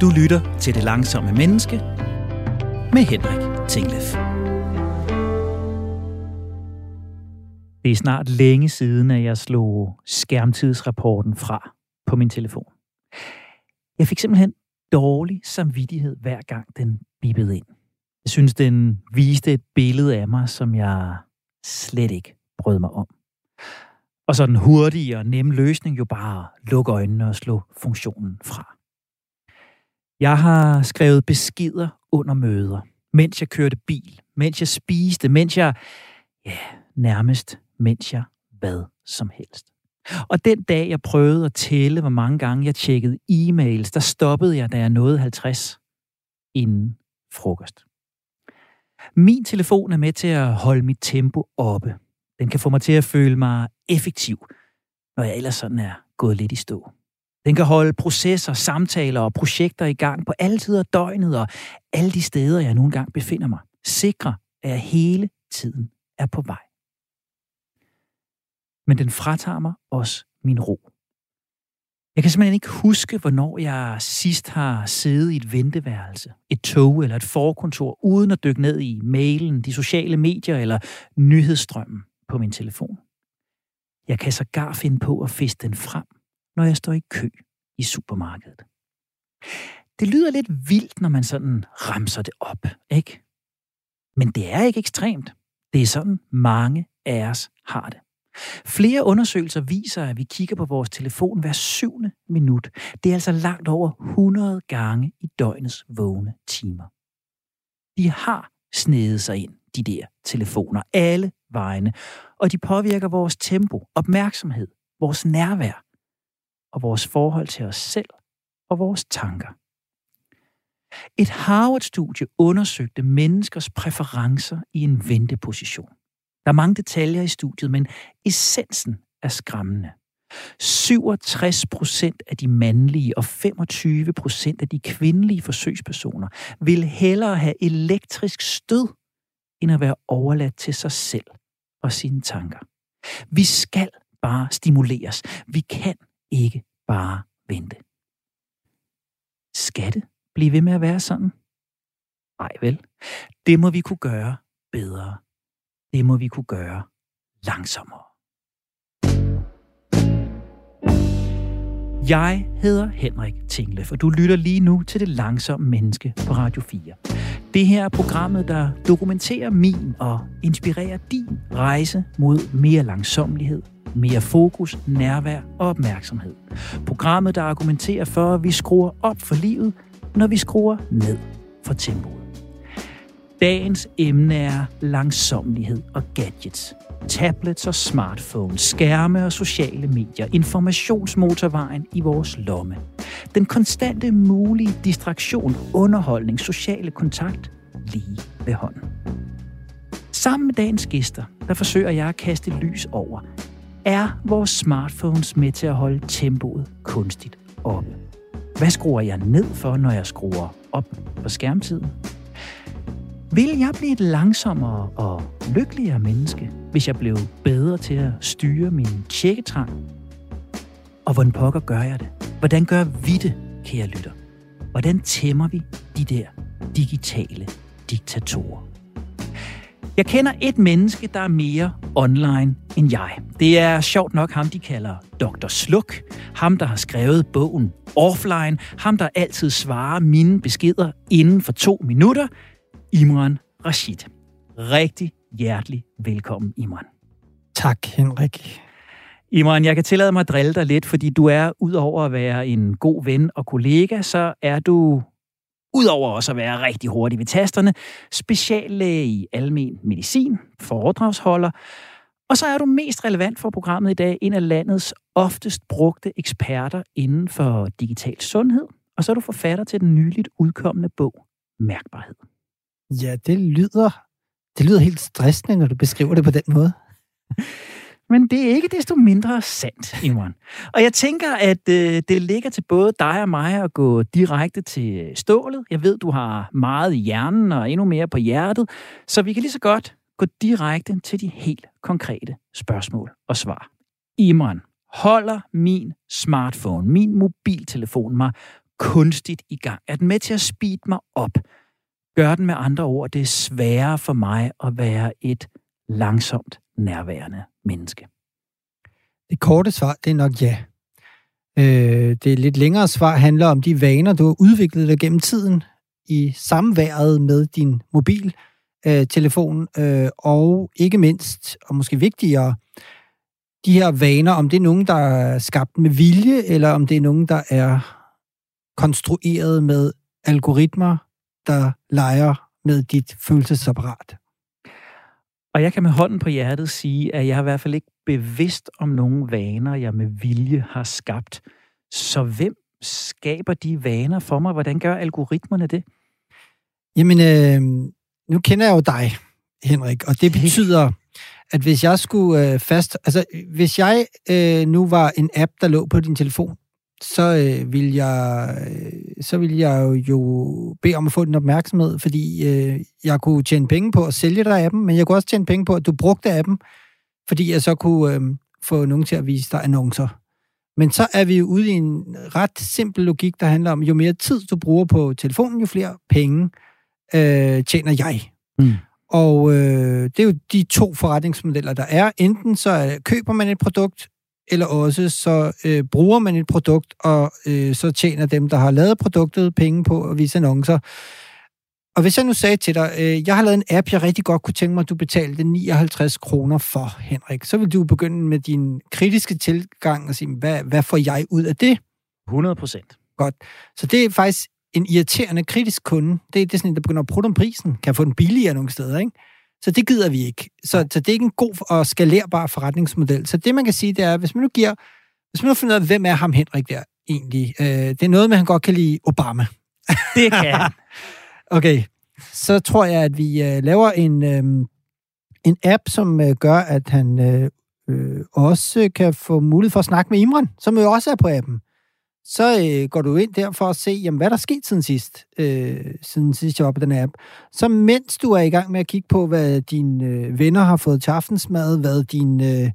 Du lytter til Det Langsomme Menneske med Henrik Tinglef. Det er snart længe siden, at jeg slog skærmtidsrapporten fra på min telefon. Jeg fik simpelthen dårlig samvittighed hver gang den bippede ind. Jeg synes, den viste et billede af mig, som jeg slet ikke brød mig om. Og så den hurtige og nemme løsning jo bare lukke øjnene og slå funktionen fra. Jeg har skrevet beskeder under møder, mens jeg kørte bil, mens jeg spiste, mens jeg, ja, nærmest mens jeg hvad som helst. Og den dag, jeg prøvede at tælle, hvor mange gange jeg tjekkede e-mails, der stoppede jeg, da jeg nåede 50 inden frokost. Min telefon er med til at holde mit tempo oppe. Den kan få mig til at føle mig effektiv, når jeg ellers sådan er gået lidt i stå. Den kan holde processer, samtaler og projekter i gang på alle tider af døgnet og alle de steder, jeg nogle gange befinder mig. Sikre, at jeg hele tiden er på vej. Men den fratager mig også min ro. Jeg kan simpelthen ikke huske, hvornår jeg sidst har siddet i et venteværelse, et tog eller et forkontor, uden at dykke ned i mailen, de sociale medier eller nyhedsstrømmen på min telefon. Jeg kan sågar finde på at fiske den frem, når jeg står i kø i supermarkedet. Det lyder lidt vildt, når man sådan ramser det op, ikke? Men det er ikke ekstremt. Det er sådan, mange af os har det. Flere undersøgelser viser, at vi kigger på vores telefon hver syvende minut. Det er altså langt over 100 gange i døgnets vågne timer. De har snedet sig ind, de der telefoner, alle vegne, og de påvirker vores tempo, opmærksomhed, vores nærvær og vores forhold til os selv og vores tanker. Et Harvard-studie undersøgte menneskers præferencer i en venteposition. Der er mange detaljer i studiet, men essensen er skræmmende. 67 procent af de mandlige og 25 procent af de kvindelige forsøgspersoner vil hellere have elektrisk stød, end at være overladt til sig selv og sine tanker. Vi skal bare stimuleres. Vi kan ikke bare vente. Skal det blive ved med at være sådan? Nej vel. Det må vi kunne gøre bedre. Det må vi kunne gøre langsommere. Jeg hedder Henrik Tingle, for du lytter lige nu til Det Langsomme Menneske på Radio 4. Det her er programmet, der dokumenterer min og inspirerer din rejse mod mere langsomlighed, mere fokus, nærvær og opmærksomhed. Programmet, der argumenterer for, at vi skruer op for livet, når vi skruer ned for tempoet. Dagens emne er langsomlighed og gadgets. Tablets og smartphones, skærme og sociale medier, informationsmotorvejen i vores lomme. Den konstante mulige distraktion, underholdning, sociale kontakt lige ved hånden. Sammen med dagens gæster, der forsøger jeg at kaste lys over, er vores smartphones med til at holde tempoet kunstigt oppe. Hvad skruer jeg ned for, når jeg skruer op på skærmtiden? Vil jeg blive et langsommere og lykkeligere menneske, hvis jeg blev bedre til at styre min tjekketrang? Og hvordan pokker gør jeg det? Hvordan gør vi det, kære lytter? Hvordan tæmmer vi de der digitale diktatorer? Jeg kender et menneske, der er mere online end jeg. Det er sjovt nok ham, de kalder Dr. Sluk. Ham, der har skrevet bogen Offline. Ham, der altid svarer mine beskeder inden for to minutter. Imran Rashid. Rigtig hjertelig velkommen, Imran. Tak, Henrik. Imran, jeg kan tillade mig at drille dig lidt, fordi du er, udover at være en god ven og kollega, så er du, udover også at være rigtig hurtig ved tasterne, speciallæge i almen medicin, foredragsholder, og så er du mest relevant for programmet i dag, en af landets oftest brugte eksperter inden for digital sundhed, og så er du forfatter til den nyligt udkommende bog, Mærkbarhed. Ja, det lyder, det lyder helt stressende, når du beskriver det på den måde. Men det er ikke desto mindre sandt, Imran. Og jeg tænker, at øh, det ligger til både dig og mig at gå direkte til stålet. Jeg ved, du har meget i hjernen og endnu mere på hjertet, så vi kan lige så godt gå direkte til de helt konkrete spørgsmål og svar. Imran, holder min smartphone, min mobiltelefon mig kunstigt i gang? Er den med til at speede mig op? Gør den med andre ord det sværere for mig at være et langsomt nærværende menneske? Det korte svar, det er nok ja. Øh, det lidt længere svar handler om de vaner, du har udviklet dig gennem tiden i samværet med din mobiltelefon, øh, øh, og ikke mindst, og måske vigtigere, de her vaner, om det er nogen, der er skabt med vilje, eller om det er nogen, der er konstrueret med algoritmer, der leger med dit følelsesapparat. Og jeg kan med hånden på hjertet sige, at jeg er i hvert fald ikke bevidst om nogle vaner, jeg med vilje har skabt. Så hvem skaber de vaner for mig? Hvordan gør algoritmerne det? Jamen, øh, nu kender jeg jo dig, Henrik, og det betyder, at hvis jeg skulle øh, fast... Altså, hvis jeg øh, nu var en app, der lå på din telefon, så øh, vil jeg øh, så vil jeg jo, jo bede om at få din opmærksomhed, fordi øh, jeg kunne tjene penge på at sælge dig appen, men jeg kunne også tjene penge på, at du brugte appen, fordi jeg så kunne øh, få nogen til at vise dig annoncer. Men så er vi jo ude i en ret simpel logik, der handler om, jo mere tid du bruger på telefonen, jo flere penge øh, tjener jeg. Mm. Og øh, det er jo de to forretningsmodeller, der er. Enten så er, køber man et produkt, eller også så øh, bruger man et produkt, og øh, så tjener dem, der har lavet produktet, penge på at vise annoncer. Og hvis jeg nu sagde til dig, øh, jeg har lavet en app, jeg rigtig godt kunne tænke mig, at du betalte 59 kroner for, Henrik, så vil du begynde med din kritiske tilgang og sige, hvad, hvad får jeg ud af det? 100 procent. Godt. Så det er faktisk en irriterende kritisk kunde. Det, det er sådan en, der begynder at prutte om prisen. Kan få den billigere nogle steder, ikke? Så det gider vi ikke. Så, så det er ikke en god og skalerbar forretningsmodel. Så det, man kan sige, det er, hvis man nu giver... Hvis man nu finder ud af, hvem er ham Henrik der egentlig? Øh, det er noget med, at han godt kan lide Obama. Det kan han. okay. Så tror jeg, at vi øh, laver en, øh, en app, som øh, gør, at han øh, øh, også kan få mulighed for at snakke med Imran, som jo også er på appen så øh, går du ind der for at se, jamen, hvad der er sket siden sidst, øh, siden sidst jeg var på den app. Så mens du er i gang med at kigge på, hvad dine øh, venner har fået til aftensmad, hvad dine, øh,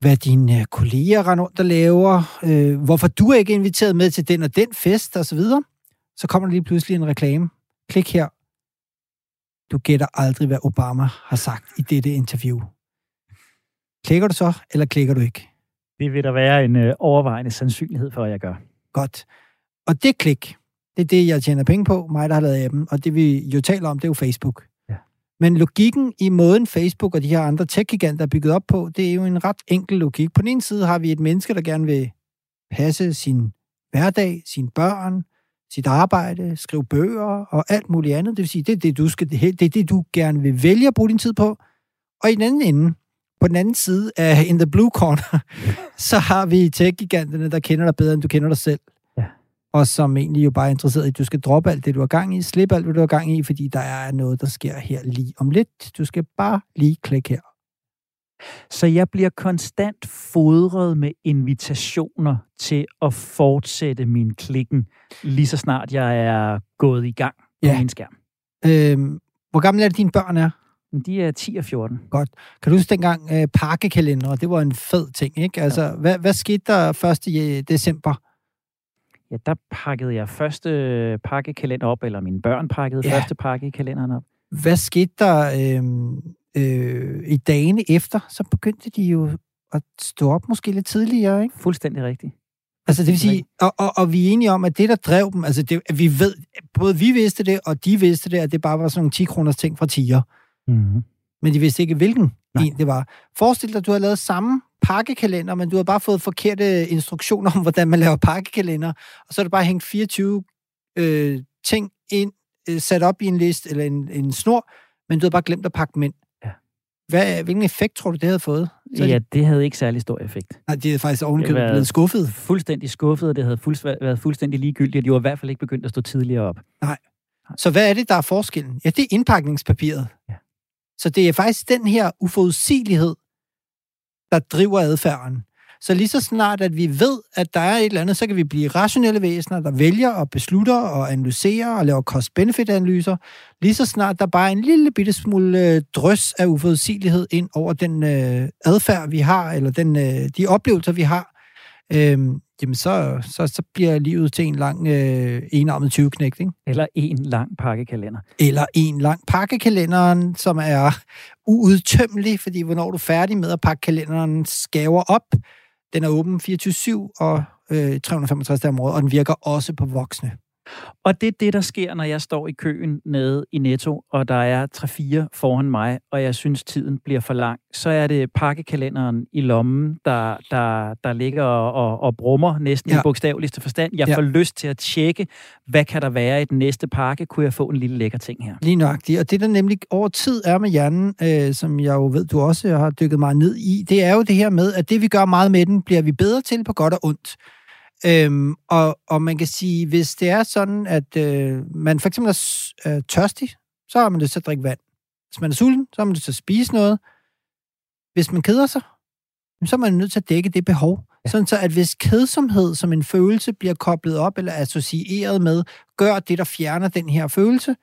hvad dine øh, kolleger render rundt og laver, øh, hvorfor du er ikke inviteret med til den og den fest osv., så, videre, så kommer der lige pludselig en reklame. Klik her. Du gætter aldrig, hvad Obama har sagt i dette interview. Klikker du så, eller klikker du ikke? Det vil der være en øh, overvejende sandsynlighed for, at jeg gør. Godt. Og det klik, det er det, jeg tjener penge på, mig, der har lavet appen. Og det, vi jo taler om, det er jo Facebook. Ja. Men logikken i måden Facebook og de her andre tech-giganter er bygget op på, det er jo en ret enkel logik. På den ene side har vi et menneske, der gerne vil passe sin hverdag, sine børn, sit arbejde, skrive bøger og alt muligt andet. Det vil sige, det er det, du, skal, det er det, du gerne vil vælge at bruge din tid på. Og i den anden ende, på den anden side af In the Blue Corner, så har vi tech-giganterne, der kender dig bedre, end du kender dig selv. Ja. Og som egentlig jo bare er interesseret i, at du skal droppe alt det, du har gang i, slippe alt, hvad du har gang i, fordi der er noget, der sker her lige om lidt. Du skal bare lige klikke her. Så jeg bliver konstant fodret med invitationer til at fortsætte min klikken, lige så snart jeg er gået i gang på ja. min skærm. Øhm, hvor gammel er det, dine børn er? De er 10 og 14. Godt. Kan du huske dengang uh, pakkekalender? Det var en fed ting, ikke? Altså, ja. hvad, hvad skete der 1. december? Ja, der pakkede jeg første pakkekalender op, eller mine børn pakkede ja. første pakkekalenderen op. Hvad skete der øh, øh, i dagene efter? Så begyndte de jo at stå op måske lidt tidligere, ikke? Fuldstændig rigtigt. Altså det vil sige, og, og, og vi er enige om, at det, der drev dem, altså det, vi ved, både vi vidste det, og de vidste det, at det bare var sådan nogle 10 kroners ting fra tiger. Mm-hmm. Men de vidste ikke, hvilken Nej. en det var. Forestil dig, at du har lavet samme pakkekalender, men du har bare fået forkerte instruktioner om, hvordan man laver pakkekalender, og så er det bare hængt 24 øh, ting ind, øh, sat op i en liste eller en, en snor, men du har bare glemt at pakke dem ind. Ja. Hvad, hvilken effekt tror du, det havde fået? Så ja, det havde ikke særlig stor effekt. Nej, de havde faktisk ovenkøbet blevet skuffet. Fuldstændig skuffet, og det havde fuldstændig, været fuldstændig ligegyldigt. De var i hvert fald ikke begyndt at stå tidligere op. Nej. Så hvad er det, der er forskellen? Ja, det er indpakningspapiret. Ja. Så det er faktisk den her uforudsigelighed, der driver adfærden. Så lige så snart, at vi ved, at der er et eller andet, så kan vi blive rationelle væsener, der vælger og beslutter og analyserer og laver cost-benefit-analyser. Lige så snart der bare er en lille bitte smule øh, drøs af uforudsigelighed ind over den øh, adfærd, vi har, eller den, øh, de oplevelser, vi har, øhm, jamen så, så, så bliver livet til en lang øh, enarmet 20 knægt, ikke? Eller en lang pakkekalender. Eller en lang pakkekalenderen, som er uudtømmelig, fordi hvornår er du færdig med at pakke kalenderen skaver op. Den er åben 24-7 og øh, 365 dage om året, og den virker også på voksne. Og det er det, der sker, når jeg står i køen nede i Netto, og der er 3-4 foran mig, og jeg synes, tiden bliver for lang. Så er det pakkekalenderen i lommen, der, der, der ligger og, og, brummer næsten ja. i bogstaveligste forstand. Jeg ja. får lyst til at tjekke, hvad kan der være i den næste pakke? Kunne jeg få en lille lækker ting her? Lige nøjagtigt. Og det, der nemlig over tid er med hjernen, øh, som jeg jo ved, du også har dykket meget ned i, det er jo det her med, at det, vi gør meget med den, bliver vi bedre til på godt og ondt. Øhm, og, og man kan sige, hvis det er sådan, at øh, man for eksempel er øh, tørstig, så har man lyst til at drikke vand. Hvis man er sulten, så har man lyst til at spise noget. Hvis man keder sig, så er man nødt til at dække det behov. Ja. Sådan så, at hvis kedsomhed som en følelse bliver koblet op eller associeret med, gør det, der fjerner den her følelse,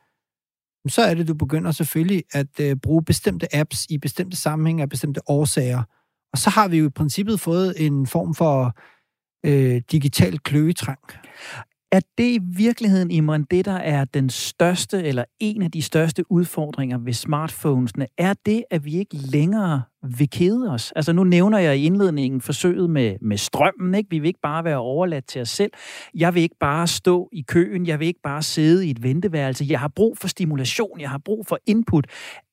så er det, du begynder selvfølgelig at øh, bruge bestemte apps i bestemte sammenhænge af bestemte årsager. Og så har vi jo i princippet fået en form for øh, digital kløetrang. Er det i virkeligheden, Imran, det der er den største, eller en af de største udfordringer ved smartphonesene, er det, at vi ikke længere vil kede os? Altså nu nævner jeg i indledningen forsøget med, med strømmen, ikke? Vi vil ikke bare være overladt til os selv. Jeg vil ikke bare stå i køen, jeg vil ikke bare sidde i et venteværelse. Jeg har brug for stimulation, jeg har brug for input.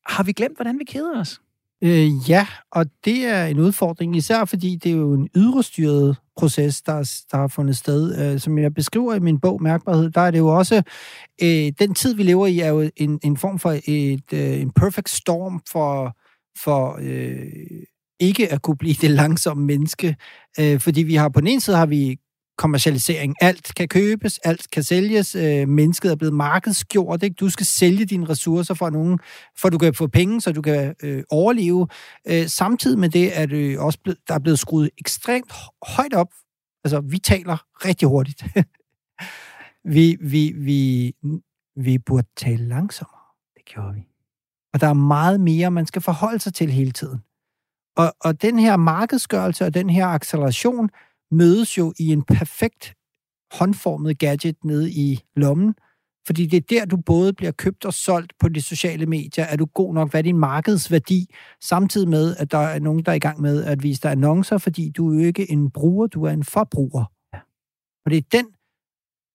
Har vi glemt, hvordan vi keder os? Øh, ja, og det er en udfordring, især fordi det er jo en ydrestyret proces, der, der har fundet sted. Øh, som jeg beskriver i min bog Mærkbarhed, der er det jo også, øh, den tid vi lever i, er jo en, en form for et, øh, en perfect storm for, for øh, ikke at kunne blive det langsomme menneske. Øh, fordi vi har på den ene side har vi kommercialisering. Alt kan købes, alt kan sælges. Øh, mennesket er blevet markedsgjort. Ikke? Du skal sælge dine ressourcer for nogen, for du kan få penge, så du kan øh, overleve. Øh, samtidig med det er det også blevet, der er blevet skruet ekstremt højt op. Altså, vi taler rigtig hurtigt. vi, vi, vi, vi burde tale langsommere. Det gjorde vi. Og der er meget mere, man skal forholde sig til hele tiden. Og, og den her markedsgørelse og den her acceleration, mødes jo i en perfekt håndformet gadget nede i lommen, fordi det er der, du både bliver købt og solgt på de sociale medier. Er du god nok? Hvad er din markedsværdi? Samtidig med, at der er nogen, der er i gang med at vise dig annoncer, fordi du er jo ikke en bruger, du er en forbruger. Ja. Og det er den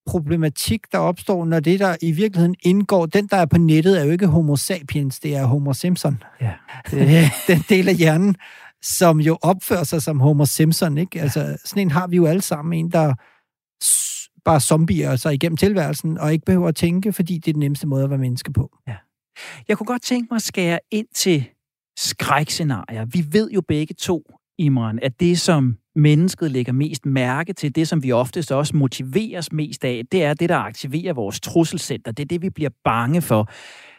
problematik, der opstår, når det, der i virkeligheden indgår, den, der er på nettet, er jo ikke homo sapiens, det er homo Simpson. Ja. Det, den del af hjernen, som jo opfører sig som Homer Simpson, ikke? Altså, sådan en har vi jo alle sammen. En, der bare zombier sig igennem tilværelsen, og ikke behøver at tænke, fordi det er den nemmeste måde at være menneske på. Ja. Jeg kunne godt tænke mig at skære ind til skrækscenarier. Vi ved jo begge to, Imran, at det, som mennesket lægger mest mærke til, det, som vi oftest også motiveres mest af, det er det, der aktiverer vores trusselscenter. Det er det, vi bliver bange for.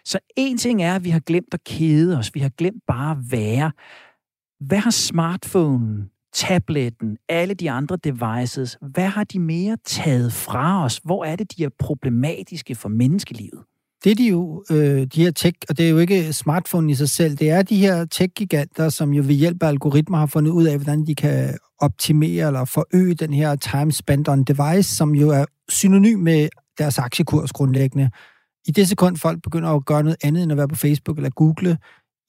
Så en ting er, at vi har glemt at kede os. Vi har glemt bare at være. Hvad har smartphonen, tabletten, alle de andre devices, hvad har de mere taget fra os? Hvor er det, de er problematiske for menneskelivet? Det er de jo, øh, de her tech, og det er jo ikke smartphone i sig selv, det er de her tech-giganter, som jo ved hjælp af algoritmer har fundet ud af, hvordan de kan optimere eller forøge den her time spent on device, som jo er synonym med deres aktiekurs grundlæggende. I det sekund, folk begynder at gøre noget andet end at være på Facebook eller Google,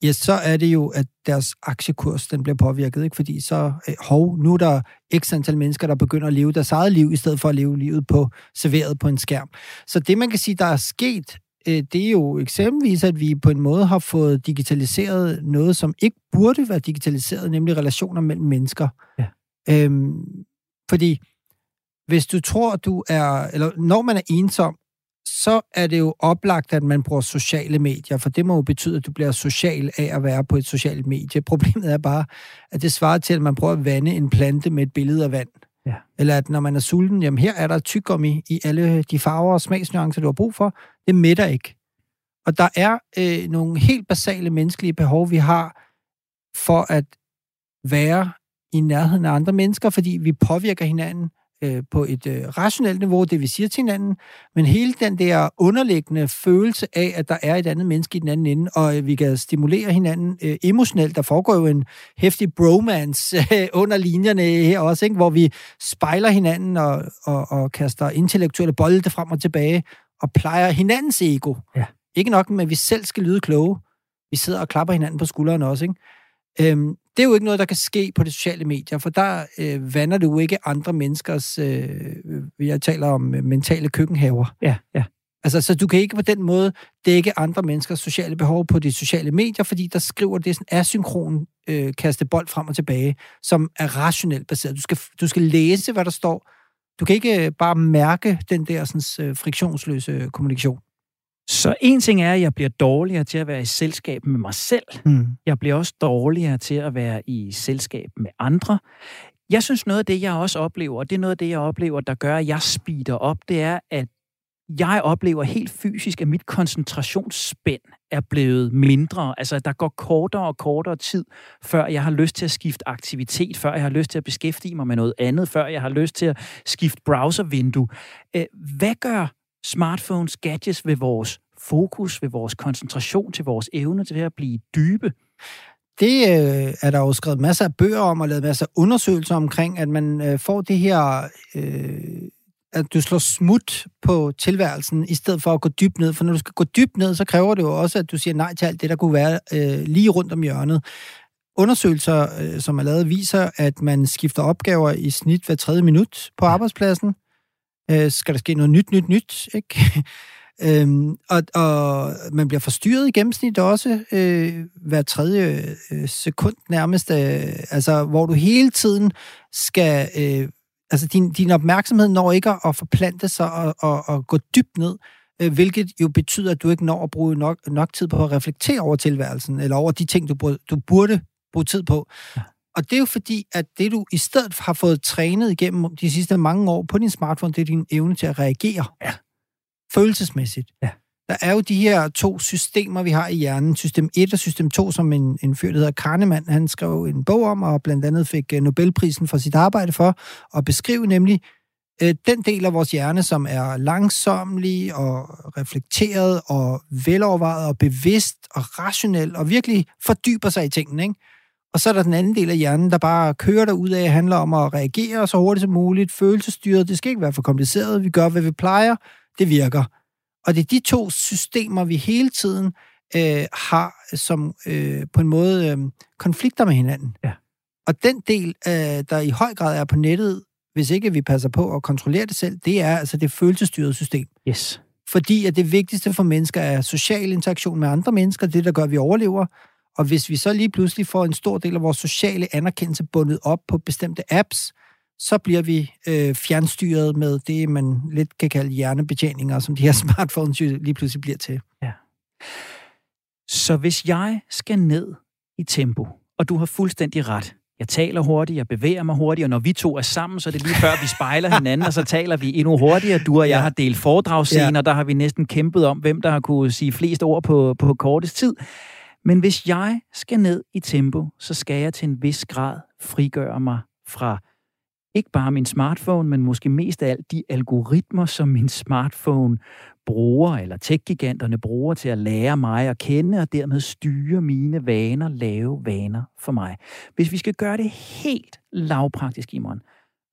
ja, så er det jo, at deres aktiekurs den bliver påvirket, ikke? fordi så, øh, hov, nu er der x antal mennesker, der begynder at leve deres eget liv, i stedet for at leve livet på serveret på en skærm. Så det, man kan sige, der er sket, øh, det er jo eksempelvis, at vi på en måde har fået digitaliseret noget, som ikke burde være digitaliseret, nemlig relationer mellem mennesker. Ja. Øhm, fordi hvis du tror, du er, eller når man er ensom, så er det jo oplagt, at man bruger sociale medier, for det må jo betyde, at du bliver social af at være på et socialt medie. Problemet er bare, at det svarer til, at man prøver at vande en plante med et billede af vand. Ja. Eller at når man er sulten, jamen her er der tyggegummi i alle de farver og smagsnuancer, du har brug for. Det mætter ikke. Og der er øh, nogle helt basale menneskelige behov, vi har for at være i nærheden af andre mennesker, fordi vi påvirker hinanden øh, på et øh, rationelt niveau, det vi siger til hinanden, men hele den der underliggende følelse af, at der er et andet menneske i den anden ende, og øh, vi kan stimulere hinanden øh, emotionelt. Der foregår jo en hæftig bromance øh, under linjerne her også, ikke? hvor vi spejler hinanden og, og, og kaster intellektuelle bolde frem og tilbage, og plejer hinandens ego. Ja. Ikke nok at vi selv skal lyde kloge. Vi sidder og klapper hinanden på skulderen også, ikke? Øhm, det er jo ikke noget, der kan ske på de sociale medier, for der øh, vander du ikke andre menneskers, øh, jeg taler om øh, mentale køkkenhaver. Ja, ja. Altså, så du kan ikke på den måde dække andre menneskers sociale behov på de sociale medier, fordi der skriver det sådan asynkron øh, kaste bold frem og tilbage, som er rationelt baseret. Du skal, du skal læse, hvad der står. Du kan ikke øh, bare mærke den der sådan, øh, friktionsløse kommunikation. Så en ting er, at jeg bliver dårligere til at være i selskab med mig selv. Mm. Jeg bliver også dårligere til at være i selskab med andre. Jeg synes, noget af det, jeg også oplever, og det er noget af det, jeg oplever, der gør, at jeg speeder op, det er, at jeg oplever helt fysisk, at mit koncentrationsspænd er blevet mindre. Altså, der går kortere og kortere tid, før jeg har lyst til at skifte aktivitet, før jeg har lyst til at beskæftige mig med noget andet, før jeg har lyst til at skifte browservindue. Øh, hvad gør smartphones, gadgets ved vores fokus, ved vores koncentration, til vores evne til at blive dybe? Det øh, er der jo skrevet masser af bøger om, og lavet masser af undersøgelser omkring, at man øh, får det her... Øh, at du slår smut på tilværelsen, i stedet for at gå dybt ned. For når du skal gå dybt ned, så kræver det jo også, at du siger nej til alt det, der kunne være øh, lige rundt om hjørnet. Undersøgelser, øh, som er lavet, viser, at man skifter opgaver i snit hver tredje minut på arbejdspladsen. Øh, skal der ske noget nyt, nyt, nyt, ikke? Øhm, og, og man bliver forstyrret i gennemsnit også øh, hver tredje øh, sekund nærmest, øh, altså hvor du hele tiden skal, øh, altså din, din opmærksomhed når ikke at forplante sig og, og, og gå dybt ned, øh, hvilket jo betyder, at du ikke når at bruge nok, nok tid på at reflektere over tilværelsen, eller over de ting, du, burde, du burde bruge tid på. Ja. Og det er jo fordi, at det du i stedet har fået trænet igennem de sidste mange år på din smartphone, det er din evne til at reagere. Ja følelsesmæssigt. Ja. Der er jo de her to systemer, vi har i hjernen. System 1 og system 2, som en, en fyr, der hedder Kahneman, han skrev en bog om, og blandt andet fik øh, Nobelprisen for sit arbejde for at beskrive nemlig øh, den del af vores hjerne, som er langsomlig og reflekteret og velovervejet og bevidst og rationel og virkelig fordyber sig i tingene, ikke? Og så er der den anden del af hjernen, der bare kører der ud af, handler om at reagere så hurtigt som muligt, følelsesstyret, det skal ikke være for kompliceret, vi gør, hvad vi plejer, det virker. Og det er de to systemer, vi hele tiden øh, har, som øh, på en måde øh, konflikter med hinanden. Ja. Og den del, øh, der i høj grad er på nettet, hvis ikke vi passer på at kontrollere det selv, det er altså det følelsesstyrede system. Yes. Fordi at det vigtigste for mennesker er social interaktion med andre mennesker, det der gør, at vi overlever. Og hvis vi så lige pludselig får en stor del af vores sociale anerkendelse bundet op på bestemte apps, så bliver vi øh, fjernstyret med det, man lidt kan kalde hjernebetjeninger, som de her smartphones jo lige pludselig bliver til. Ja. Så hvis jeg skal ned i tempo, og du har fuldstændig ret, jeg taler hurtigt, jeg bevæger mig hurtigt, og når vi to er sammen, så er det lige før, vi spejler hinanden, og så taler vi endnu hurtigere. Du og jeg ja. har delt foredragsscener, ja. der har vi næsten kæmpet om, hvem der har kunne sige flest ord på, på kortest tid. Men hvis jeg skal ned i tempo, så skal jeg til en vis grad frigøre mig fra ikke bare min smartphone, men måske mest af alt de algoritmer, som min smartphone bruger, eller tech-giganterne bruger til at lære mig at kende, og dermed styre mine vaner, lave vaner for mig. Hvis vi skal gøre det helt lavpraktisk, Imon,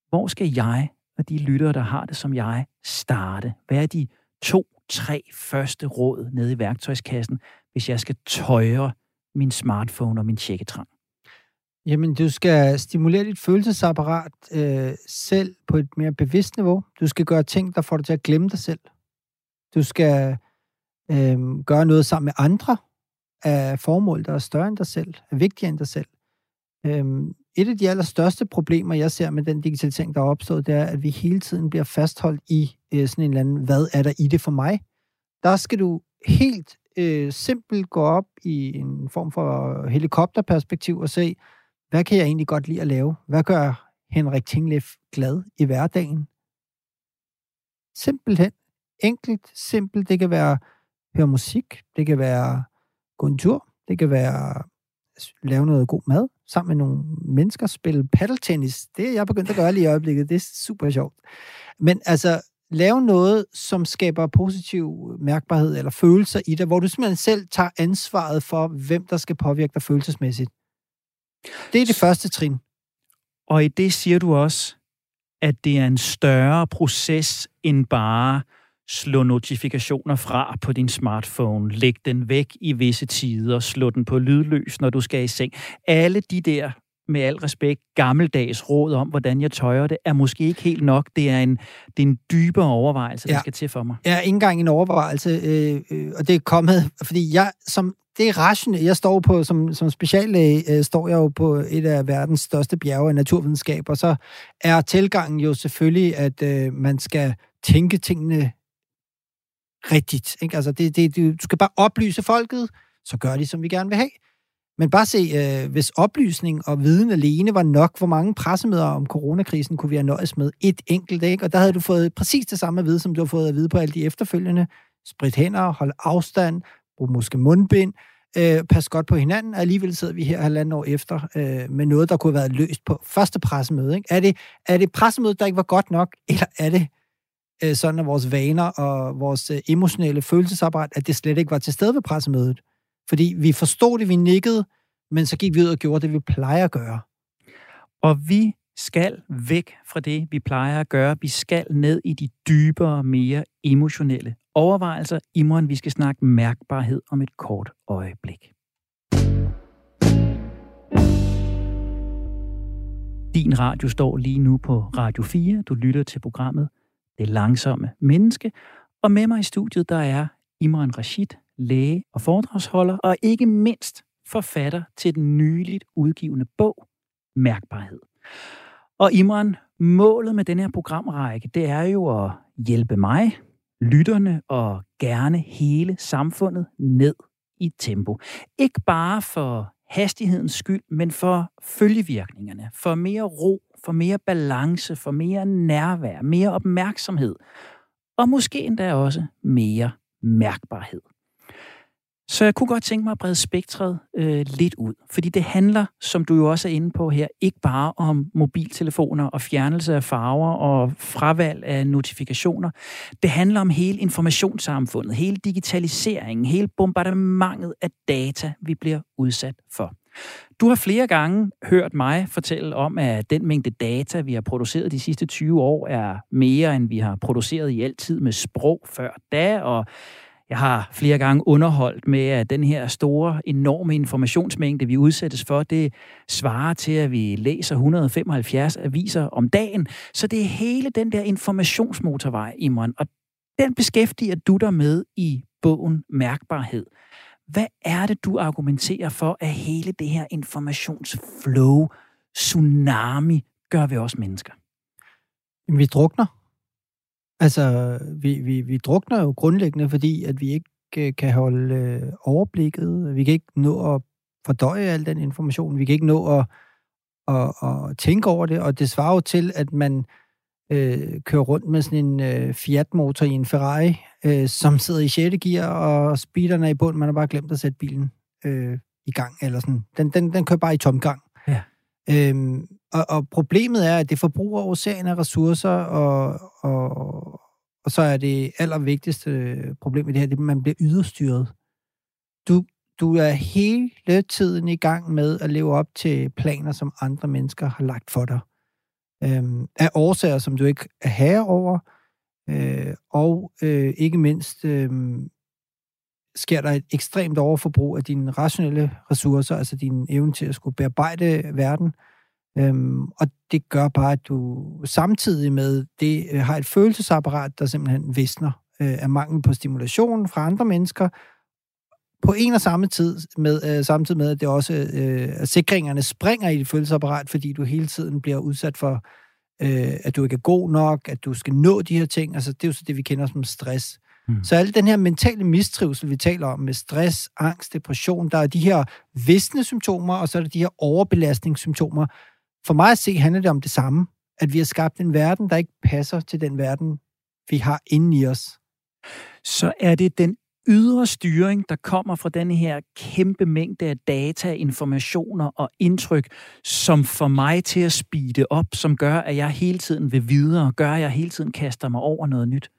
hvor skal jeg og de lyttere, der har det som jeg, starte? Hvad er de to, tre første råd nede i værktøjskassen, hvis jeg skal tøjre min smartphone og min tjekketrang? Jamen, du skal stimulere dit følelsesapparat øh, selv på et mere bevidst niveau. Du skal gøre ting, der får dig til at glemme dig selv. Du skal øh, gøre noget sammen med andre af formål, der er større end dig selv, er vigtigere end dig selv. Øh, et af de allerstørste problemer, jeg ser med den digitalisering, der er opstået, det er, at vi hele tiden bliver fastholdt i øh, sådan en eller anden, hvad er der i det for mig? Der skal du helt øh, simpelt gå op i en form for helikopterperspektiv og se, hvad kan jeg egentlig godt lide at lave? Hvad gør Henrik Tinglef glad i hverdagen? Simpelthen. Enkelt, simpelt. Det kan være høre musik, det kan være gå en tur, det kan være lave noget god mad, sammen med nogle mennesker spille paddeltennis. Det er jeg begyndt at gøre lige i øjeblikket. Det er super sjovt. Men altså, lave noget, som skaber positiv mærkbarhed eller følelser i dig, hvor du simpelthen selv tager ansvaret for, hvem der skal påvirke dig følelsesmæssigt. Det er det første trin. Og i det siger du også, at det er en større proces end bare slå notifikationer fra på din smartphone, læg den væk i visse tider, slå den på lydløs, når du skal i seng. Alle de der, med al respekt, gammeldags råd om, hvordan jeg tøjer det, er måske ikke helt nok. Det er en, det er en dybere overvejelse, der ja. skal til for mig. Ja, ikke engang en overvejelse, øh, øh, og det er kommet, fordi jeg som det er rationelt. Jeg står på, som, som speciallæge, øh, står jeg jo på et af verdens største bjerge af naturvidenskab, og så er tilgangen jo selvfølgelig, at øh, man skal tænke tingene rigtigt. Ikke? Altså, det, det, du skal bare oplyse folket, så gør de, som vi gerne vil have. Men bare se, øh, hvis oplysning og viden alene var nok, hvor mange pressemøder om coronakrisen kunne vi have nøjes med et enkelt, ikke? Og der havde du fået præcis det samme at vide, som du har fået at vide på alle de efterfølgende. Sprit hænder, hold afstand, brug måske mundbind, øh, pas godt på hinanden, og alligevel sidder vi her halvandet år efter øh, med noget, der kunne have været løst på første pressemøde. Ikke? Er, det, er det pressemødet, der ikke var godt nok, eller er det øh, sådan, at vores vaner og vores øh, emotionelle følelsesapparat, at det slet ikke var til stede ved pressemødet? Fordi vi forstod det, vi nikkede, men så gik vi ud og gjorde det, vi plejer at gøre. Og vi skal væk fra det, vi plejer at gøre. Vi skal ned i de dybere, mere emotionelle overvejelser. I morgen vi skal snakke mærkbarhed om et kort øjeblik. Din radio står lige nu på Radio 4. Du lytter til programmet Det Langsomme Menneske. Og med mig i studiet, der er Imran Rashid, læge og foredragsholder, og ikke mindst forfatter til den nyligt udgivende bog Mærkbarhed. Og Imran, målet med den her programrække, det er jo at hjælpe mig, lytterne og gerne hele samfundet ned i tempo. Ikke bare for hastighedens skyld, men for følgevirkningerne, for mere ro, for mere balance, for mere nærvær, mere opmærksomhed, og måske endda også mere mærkbarhed. Så jeg kunne godt tænke mig at brede spektret øh, lidt ud, fordi det handler, som du jo også er inde på her, ikke bare om mobiltelefoner og fjernelse af farver og fravalg af notifikationer. Det handler om hele informationssamfundet, hele digitaliseringen, hele bombardementet af data, vi bliver udsat for. Du har flere gange hørt mig fortælle om, at den mængde data, vi har produceret de sidste 20 år, er mere, end vi har produceret i altid med sprog før da, og jeg har flere gange underholdt med, at den her store, enorme informationsmængde, vi udsættes for, det svarer til, at vi læser 175 aviser om dagen. Så det er hele den der informationsmotorvej, Imran, og den beskæftiger du dig med i bogen Mærkbarhed. Hvad er det, du argumenterer for, at hele det her informationsflow, tsunami, gør ved os mennesker? Vi drukner. Altså, vi, vi, vi drukner jo grundlæggende, fordi at vi ikke øh, kan holde øh, overblikket. Vi kan ikke nå at fordøje al den information. Vi kan ikke nå at, at, at tænke over det, og det svarer jo til, at man øh, kører rundt med sådan en øh, Fiat-motor i en Ferrari, øh, som sidder i 6. gear, og speederen er i bund. Man har bare glemt at sætte bilen øh, i gang. Eller sådan. Den, den, den kører bare i tomgang. Ja. Øhm, og, og problemet er, at det forbruger oceaner af ressourcer, og, og, og så er det allervigtigste problem i det her, det er, at man bliver yderstyret. Du, du er hele tiden i gang med at leve op til planer, som andre mennesker har lagt for dig. Øhm, af årsager, som du ikke er herre over, øh, og øh, ikke mindst øh, sker der et ekstremt overforbrug af dine rationelle ressourcer, altså din evne til at skulle bearbejde verden, Øhm, og det gør bare, at du samtidig med det øh, har et følelsesapparat, der simpelthen visner øh, af mangel på stimulation fra andre mennesker, på en og samme tid med, øh, samtidig med, at det også øh, at sikringerne springer i dit følelsesapparat, fordi du hele tiden bliver udsat for, øh, at du ikke er god nok, at du skal nå de her ting. Altså, det er jo så det, vi kender som stress. Mm. Så alle den her mentale mistrivsel, vi taler om, med stress, angst, depression, der er de her visne symptomer, og så er der de her overbelastningssymptomer, for mig at se handler det om det samme. At vi har skabt en verden, der ikke passer til den verden, vi har inde i os. Så er det den ydre styring, der kommer fra den her kæmpe mængde af data, informationer og indtryk, som får mig til at speede op, som gør, at jeg hele tiden vil videre, gør, at jeg hele tiden kaster mig over noget nyt.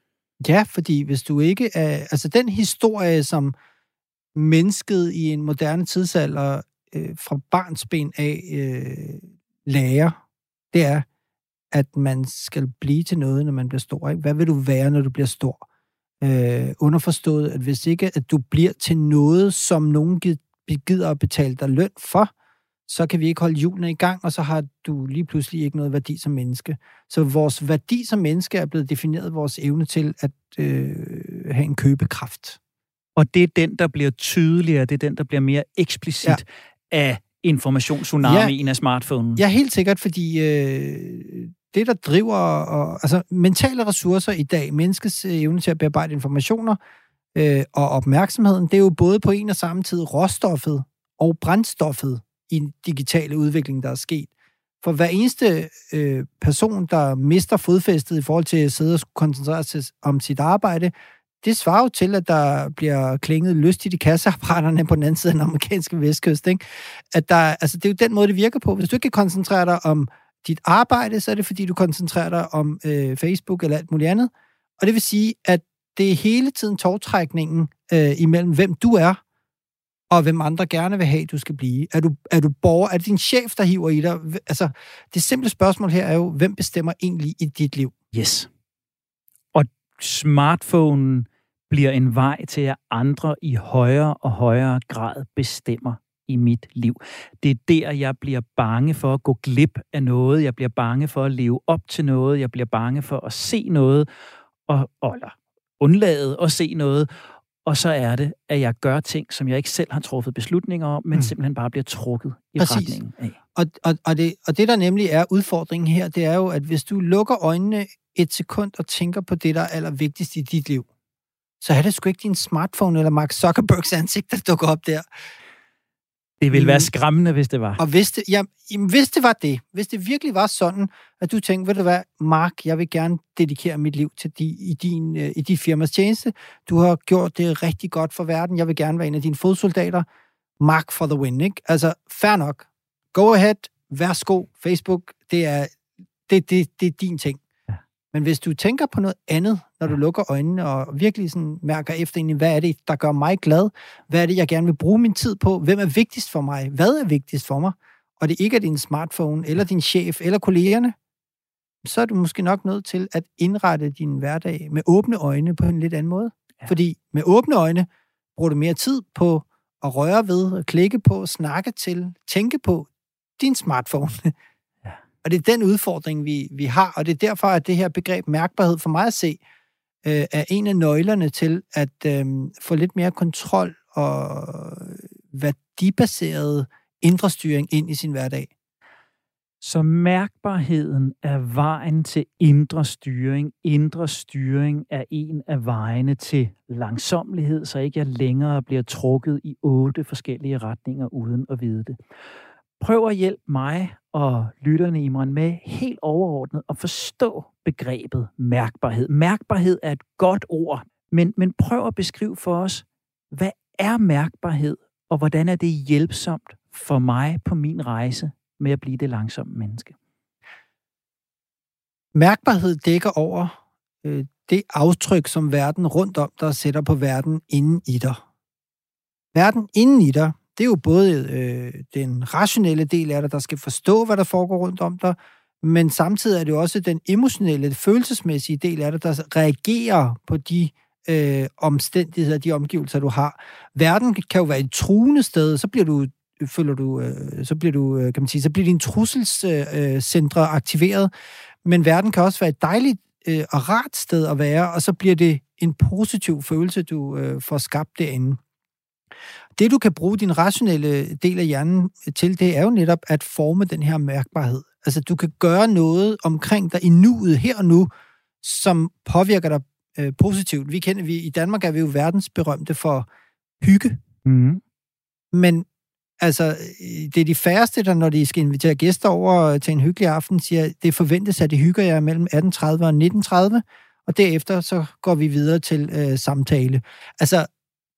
Ja, fordi hvis du ikke er... Altså den historie, som mennesket i en moderne tidsalder øh, fra barnsben af øh, lærer, det er, at man skal blive til noget, når man bliver stor. Ikke? Hvad vil du være, når du bliver stor? Øh, underforstået, at hvis ikke at du bliver til noget, som nogen gider at betale dig løn for, så kan vi ikke holde hjulene i gang, og så har du lige pludselig ikke noget værdi som menneske. Så vores værdi som menneske er blevet defineret vores evne til at øh, have en købekraft. Og det er den, der bliver tydeligere, det er den, der bliver mere eksplicit ja. af informationstsunamien ja, af smartphonen. Ja, helt sikkert, fordi øh, det, der driver... Og, altså, mentale ressourcer i dag, menneskets øh, evne til at bearbejde informationer øh, og opmærksomheden, det er jo både på en og samme tid råstoffet og brændstoffet i den digitale udvikling, der er sket. For hver eneste øh, person, der mister fodfæstet i forhold til at sidde og koncentrere sig om sit arbejde, det svarer jo til, at der bliver klinget lystigt i kasseapparaterne på den anden side af den amerikanske vestkyst. Ikke? At der, altså, det er jo den måde, det virker på. Hvis du ikke kan koncentrere dig om dit arbejde, så er det fordi, du koncentrerer dig om øh, Facebook eller alt muligt andet. Og det vil sige, at det er hele tiden togtrækningen øh, imellem, hvem du er, og hvem andre gerne vil have, du skal blive. Er du, er du borger? Er det din chef, der hiver i dig? Altså, det simple spørgsmål her er jo, hvem bestemmer egentlig i dit liv? Yes. Og smartphonen bliver en vej til, at andre i højere og højere grad bestemmer i mit liv. Det er der, jeg bliver bange for at gå glip af noget. Jeg bliver bange for at leve op til noget. Jeg bliver bange for at se noget, og, eller undlade at se noget. Og så er det, at jeg gør ting, som jeg ikke selv har truffet beslutninger om, men mm. simpelthen bare bliver trukket i Præcis. retningen af. Og, og, og, det, og det, der nemlig er udfordringen her, det er jo, at hvis du lukker øjnene et sekund og tænker på det, der er allervigtigst i dit liv, så er det sgu ikke din smartphone eller Mark Zuckerbergs ansigt, der dukker op der. Det ville være mm. skræmmende, hvis det var. Og hvis det, ja, hvis det var det, hvis det virkelig var sådan, at du tænkte, ved du hvad, Mark, jeg vil gerne dedikere mit liv til de, i, din, øh, i dit firmas tjeneste. Du har gjort det rigtig godt for verden. Jeg vil gerne være en af dine fodsoldater. Mark for the win, ikke? Altså, fair nok. Go ahead. Værsgo. Facebook, det er, det, det, det er din ting. Men hvis du tænker på noget andet, når du lukker øjnene og virkelig sådan mærker efter egentlig, hvad er det, der gør mig glad? Hvad er det, jeg gerne vil bruge min tid på? Hvem er vigtigst for mig? Hvad er vigtigst for mig? Og det ikke er din smartphone, eller din chef, eller kollegerne, så er du måske nok nødt til at indrette din hverdag med åbne øjne på en lidt anden måde. Ja. Fordi med åbne øjne bruger du mere tid på at røre ved, at klikke på, snakke til, tænke på din smartphone, og det er den udfordring, vi, vi har, og det er derfor, at det her begreb mærkbarhed for mig at se, øh, er en af nøglerne til at øh, få lidt mere kontrol og værdibaseret indre styring ind i sin hverdag. Så mærkbarheden er vejen til indre styring. Indre styring er en af vejene til langsomlighed, så ikke jeg længere bliver trukket i otte forskellige retninger uden at vide det. Prøv at hjælpe mig og lytterne, Imran, med helt overordnet at forstå begrebet mærkbarhed. Mærkbarhed er et godt ord, men, men prøv at beskrive for os, hvad er mærkbarhed, og hvordan er det hjælpsomt for mig på min rejse med at blive det langsomme menneske? Mærkbarhed dækker over øh, det aftryk, som verden rundt om dig sætter på verden inden i dig. Verden inden i dig det er jo både øh, den rationelle del af dig, der skal forstå, hvad der foregår rundt om dig, men samtidig er det jo også den emotionelle, følelsesmæssige del af dig, der reagerer på de øh, omstændigheder, de omgivelser, du har. Verden kan jo være et truende sted, så bliver du føler du, øh, så bliver du, øh, kan man sige, så bliver dine trusselscentre øh, øh aktiveret, men verden kan også være et dejligt øh, og rart sted at være, og så bliver det en positiv følelse, du øh, får skabt derinde. Det, du kan bruge din rationelle del af hjernen til, det er jo netop at forme den her mærkbarhed. Altså, du kan gøre noget omkring dig i nuet, her og nu, som påvirker dig øh, positivt. Vi kender, vi, I Danmark er vi jo verdensberømte for hygge. Mm. Men altså, det er de færreste, der når de skal invitere gæster over til en hyggelig aften, siger, det forventes, at de hygger jer mellem 18.30 og 19.30, og derefter så går vi videre til øh, samtale. Altså,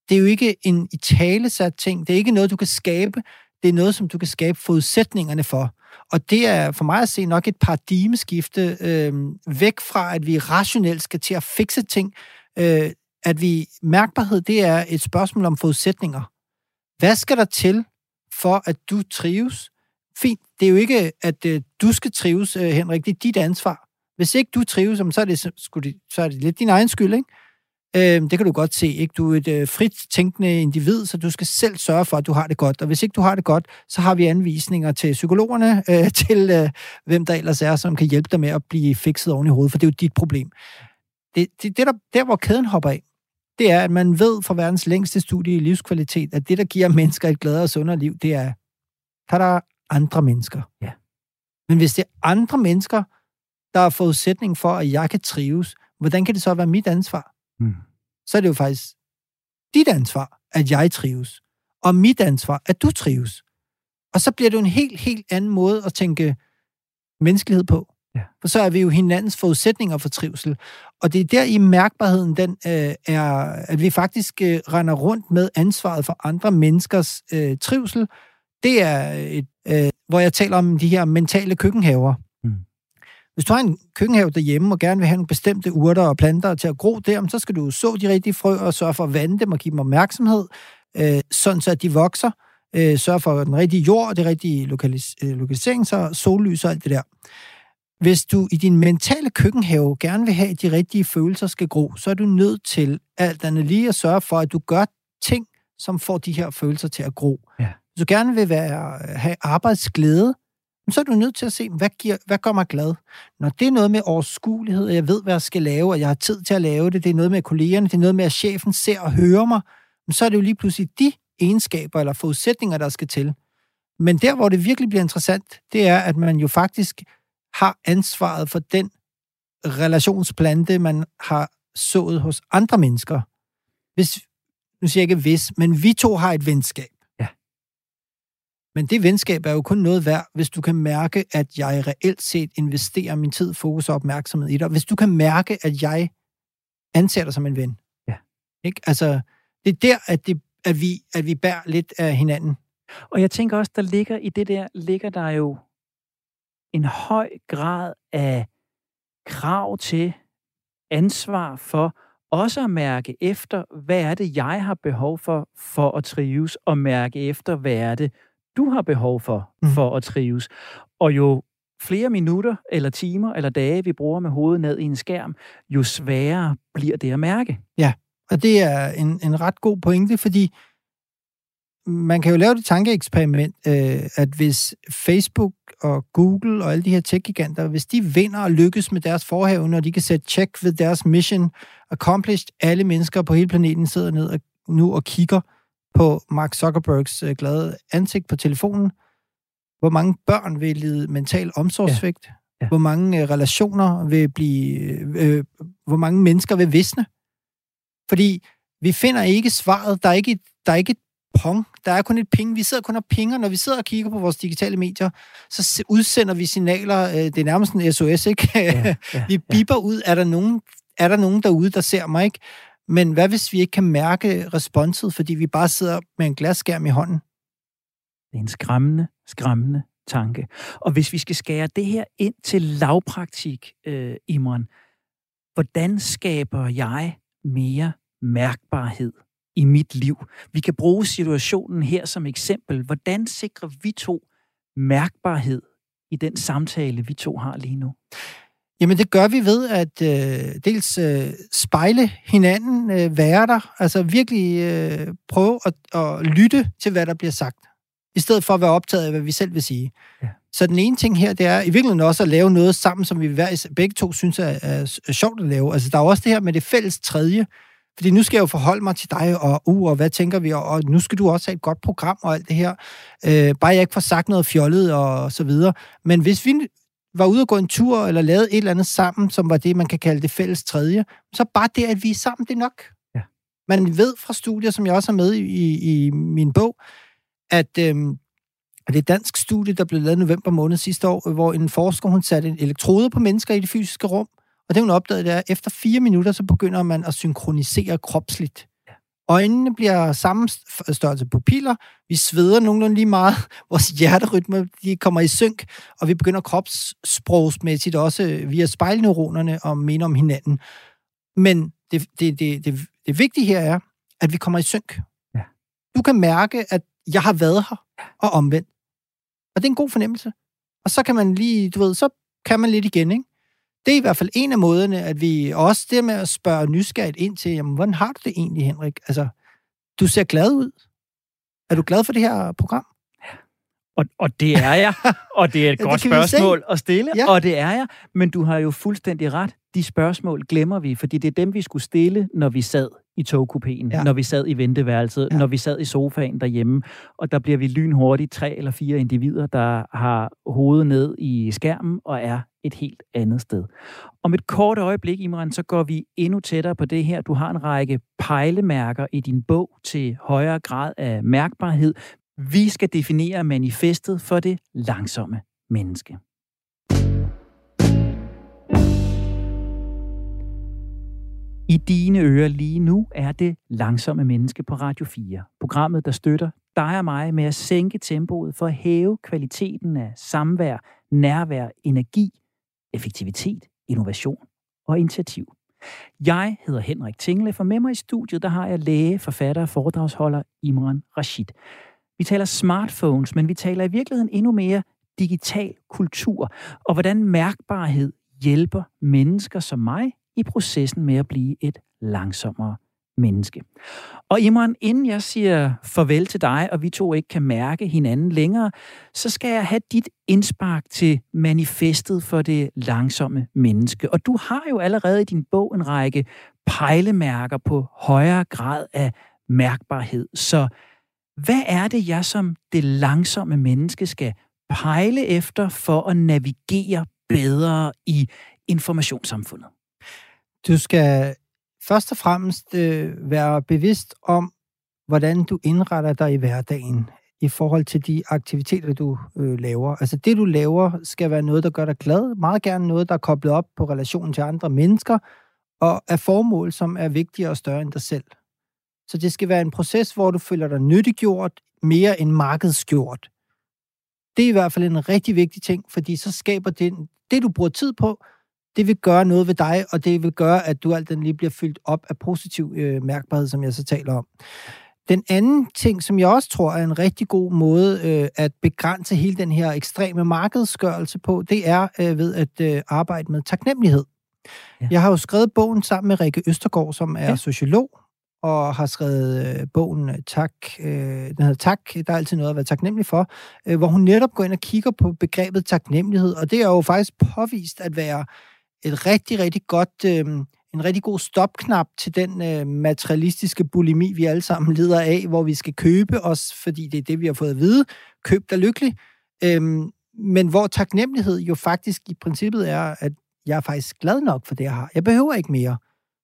det er jo ikke en italesat ting. Det er ikke noget, du kan skabe. Det er noget, som du kan skabe forudsætningerne for. Og det er for mig at se nok et paradigmeskifte øh, væk fra, at vi rationelt skal til at fikse ting. Øh, at vi mærkbarhed, det er et spørgsmål om forudsætninger. Hvad skal der til, for at du trives? Fint, det er jo ikke, at øh, du skal trives, øh, Henrik. Det er dit ansvar. Hvis ikke du trives, så er det, så er det lidt din egen skyld, ikke? Øh, det kan du godt se, ikke? Du er et øh, frit tænkende individ, så du skal selv sørge for, at du har det godt. Og hvis ikke du har det godt, så har vi anvisninger til psykologerne, øh, til øh, hvem der ellers er, som kan hjælpe dig med at blive fikset oven i hovedet, for det er jo dit problem. Det, det, det der, der, hvor kæden hopper af, det er, at man ved fra verdens længste studie i livskvalitet, at det, der giver mennesker et gladere og sundere liv, det er, der er andre mennesker. Ja. Men hvis det er andre mennesker, der er forudsætning for, at jeg kan trives, hvordan kan det så være mit ansvar? Mm. Så er det jo faktisk dit ansvar, at jeg trives. Og mit ansvar, at du trives. Og så bliver det jo en helt, helt anden måde at tænke menneskelighed på. Ja. For så er vi jo hinandens forudsætninger for trivsel. Og det er der i mærkbarheden, den øh, er, at vi faktisk øh, render rundt med ansvaret for andre menneskers øh, trivsel. Det er et, øh, hvor jeg taler om de her mentale køkkenhaver. Hvis du har en køkkenhave derhjemme og gerne vil have nogle bestemte urter og planter til at gro der, så skal du så de rigtige frø og sørge for at vande dem og give dem opmærksomhed, øh, sådan så at de vokser. Øh, sørge for den rigtige jord og det rigtige lokalis- øh, lokalisering, så sollys og alt det der. Hvis du i din mentale køkkenhave gerne vil have, at de rigtige følelser skal gro, så er du nødt til alt andet lige at sørge for, at du gør ting, som får de her følelser til at gro. Ja. Hvis du gerne vil være, have arbejdsglæde, så er du nødt til at se, hvad, giver, hvad gør mig glad? Når det er noget med overskuelighed, og jeg ved, hvad jeg skal lave, og jeg har tid til at lave det, det er noget med kollegerne, det er noget med, at chefen ser og hører mig, så er det jo lige pludselig de egenskaber eller forudsætninger, der skal til. Men der, hvor det virkelig bliver interessant, det er, at man jo faktisk har ansvaret for den relationsplante, man har sået hos andre mennesker. Hvis, nu siger jeg ikke hvis, men vi to har et venskab. Men det venskab er jo kun noget værd, hvis du kan mærke, at jeg reelt set investerer min tid, fokus og opmærksomhed i dig. Hvis du kan mærke, at jeg anser dig som en ven. Ja. Ikke? Altså, det er der, at, det, at, vi, at vi bærer lidt af hinanden. Og jeg tænker også, der ligger i det der, ligger der jo en høj grad af krav til ansvar for også at mærke efter, hvad er det, jeg har behov for, for at trives, og mærke efter, hvad er det, du har behov for, Mm. for at trives. Og jo flere minutter, eller timer, eller dage, vi bruger med hovedet ned i en skærm, jo sværere bliver det at mærke. Og det er en, en ret god pointe, fordi man kan jo lave det tankeeksperiment, øh, at hvis Facebook og Google og alle de her tech-giganter, hvis de vinder og lykkes med deres forhave, når de kan sætte check ved deres mission accomplished, alle mennesker på hele planeten sidder ned og, nu og kigger på Mark Zuckerbergs øh, glade ansigt på telefonen. Hvor mange børn vil lide mental omsorgsvigt? Ja. Ja. Hvor mange øh, relationer vil blive... Øh, hvor mange mennesker vil visne? Fordi vi finder ikke svaret. Der er ikke, et- der er ikke et pong. Der er kun et ping. Vi sidder kun og pinger. Når vi sidder og kigger på vores digitale medier, så se- udsender vi signaler. øh, Det er nærmest en SOS, ikke? Ja, ja, vi biber ud. Er der, nogen, er der nogen derude, der ser mig, ikke? Men hvad hvis vi ikke kan mærke responset, fordi vi bare sidder med en glasskærm i hånden? Det er en skræmmende, skræmmende tanke. Og hvis vi skal skære det her ind til lavpraktik, øh, Imran, hvordan skaber jeg mere mærkbarhed i mit liv? Vi kan bruge situationen her som eksempel. Hvordan sikrer vi to mærkbarhed i den samtale, vi to har lige nu? Jamen det gør vi ved at øh, dels øh, spejle hinanden, øh, være der, altså virkelig øh, prøve at, at lytte til, hvad der bliver sagt, i stedet for at være optaget af, hvad vi selv vil sige. Ja. Så den ene ting her, det er i virkeligheden også at lave noget sammen, som vi hver, begge to synes er, er, er sjovt at lave. Altså der er også det her med det fælles tredje, fordi nu skal jeg jo forholde mig til dig, og, uh, og hvad tænker vi, og, og nu skal du også have et godt program og alt det her. Øh, bare jeg ikke får sagt noget fjollet og så videre. Men hvis vi var ude og gå en tur, eller lavede et eller andet sammen, som var det, man kan kalde det fælles tredje, så bare det, at vi er sammen, det er nok. Ja. Man ved fra studier, som jeg også har med i, i min bog, at øhm, det er et dansk studie, der blev lavet i november måned sidste år, hvor en forsker, hun satte en elektrode på mennesker i det fysiske rum, og det hun opdagede, det er, at efter fire minutter, så begynder man at synkronisere kropsligt. Øjnene bliver samme størrelse pupiller. Vi sveder nogenlunde lige meget. Vores hjerterytme de kommer i synk, og vi begynder kropssprogsmæssigt også via spejlneuronerne og minde om hinanden. Men det, det, det, det, det vigtige her er, at vi kommer i synk. Ja. Du kan mærke, at jeg har været her, og omvendt. Og det er en god fornemmelse. Og så kan man lige, du ved, så kan man lidt igen, ikke? Det er i hvert fald en af måderne, at vi også det med at spørge nysgerrigt ind til, jamen, hvordan har du det egentlig, Henrik? Altså, du ser glad ud. Er du glad for det her program? Og, og det er jeg, og det er et ja, godt spørgsmål at stille, ja. og det er jeg. Men du har jo fuldstændig ret. De spørgsmål glemmer vi, fordi det er dem, vi skulle stille, når vi sad i togkupéen, ja. når vi sad i venteværelset, ja. når vi sad i sofaen derhjemme, og der bliver vi lynhurtigt tre eller fire individer, der har hovedet ned i skærmen og er et helt andet sted. Om et kort øjeblik, Imran, så går vi endnu tættere på det her. Du har en række pejlemærker i din bog til højere grad af mærkbarhed. Vi skal definere manifestet for det langsomme menneske. I dine ører lige nu er det Langsomme Menneske på Radio 4. Programmet, der støtter dig og mig med at sænke tempoet for at hæve kvaliteten af samvær, nærvær, energi, effektivitet, innovation og initiativ. Jeg hedder Henrik Tingle, for med mig i studiet der har jeg læge, forfatter og foredragsholder Imran Rashid. Vi taler smartphones, men vi taler i virkeligheden endnu mere digital kultur, og hvordan mærkbarhed hjælper mennesker som mig i processen med at blive et langsommere menneske. Og Imran, inden jeg siger farvel til dig, og vi to ikke kan mærke hinanden længere, så skal jeg have dit indspark til manifestet for det langsomme menneske. Og du har jo allerede i din bog en række pejlemærker på højere grad af mærkbarhed. Så hvad er det, jeg som det langsomme menneske skal pejle efter for at navigere bedre i informationssamfundet? Du skal først og fremmest øh, være bevidst om, hvordan du indretter dig i hverdagen i forhold til de aktiviteter, du øh, laver. Altså det, du laver, skal være noget, der gør dig glad. Meget gerne noget, der er koblet op på relationen til andre mennesker, og er formål, som er vigtigere og større end dig selv. Så det skal være en proces, hvor du føler dig nyttiggjort mere end markedsgjort. Det er i hvert fald en rigtig vigtig ting, fordi så skaber det, det du bruger tid på, det vil gøre noget ved dig, og det vil gøre, at du alt den lige bliver fyldt op af positiv øh, mærkbarhed, som jeg så taler om. Den anden ting, som jeg også tror er en rigtig god måde øh, at begrænse hele den her ekstreme markedsgørelse på, det er øh, ved at øh, arbejde med taknemmelighed. Ja. Jeg har jo skrevet bogen sammen med Rikke Østergaard, som er ja. sociolog, og har skrevet øh, bogen øh, Tak. Øh, den hedder Tak, der er altid noget at være taknemmelig for, øh, hvor hun netop går ind og kigger på begrebet taknemmelighed, og det er jo faktisk påvist at være et rigtig, rigtig godt, øh, en rigtig god stopknap til den øh, materialistiske bulimi, vi alle sammen lider af, hvor vi skal købe os, fordi det er det, vi har fået at vide. Køb dig lykkelig. Øh, men hvor taknemmelighed jo faktisk i princippet er, at jeg er faktisk glad nok for det, jeg har. Jeg behøver ikke mere.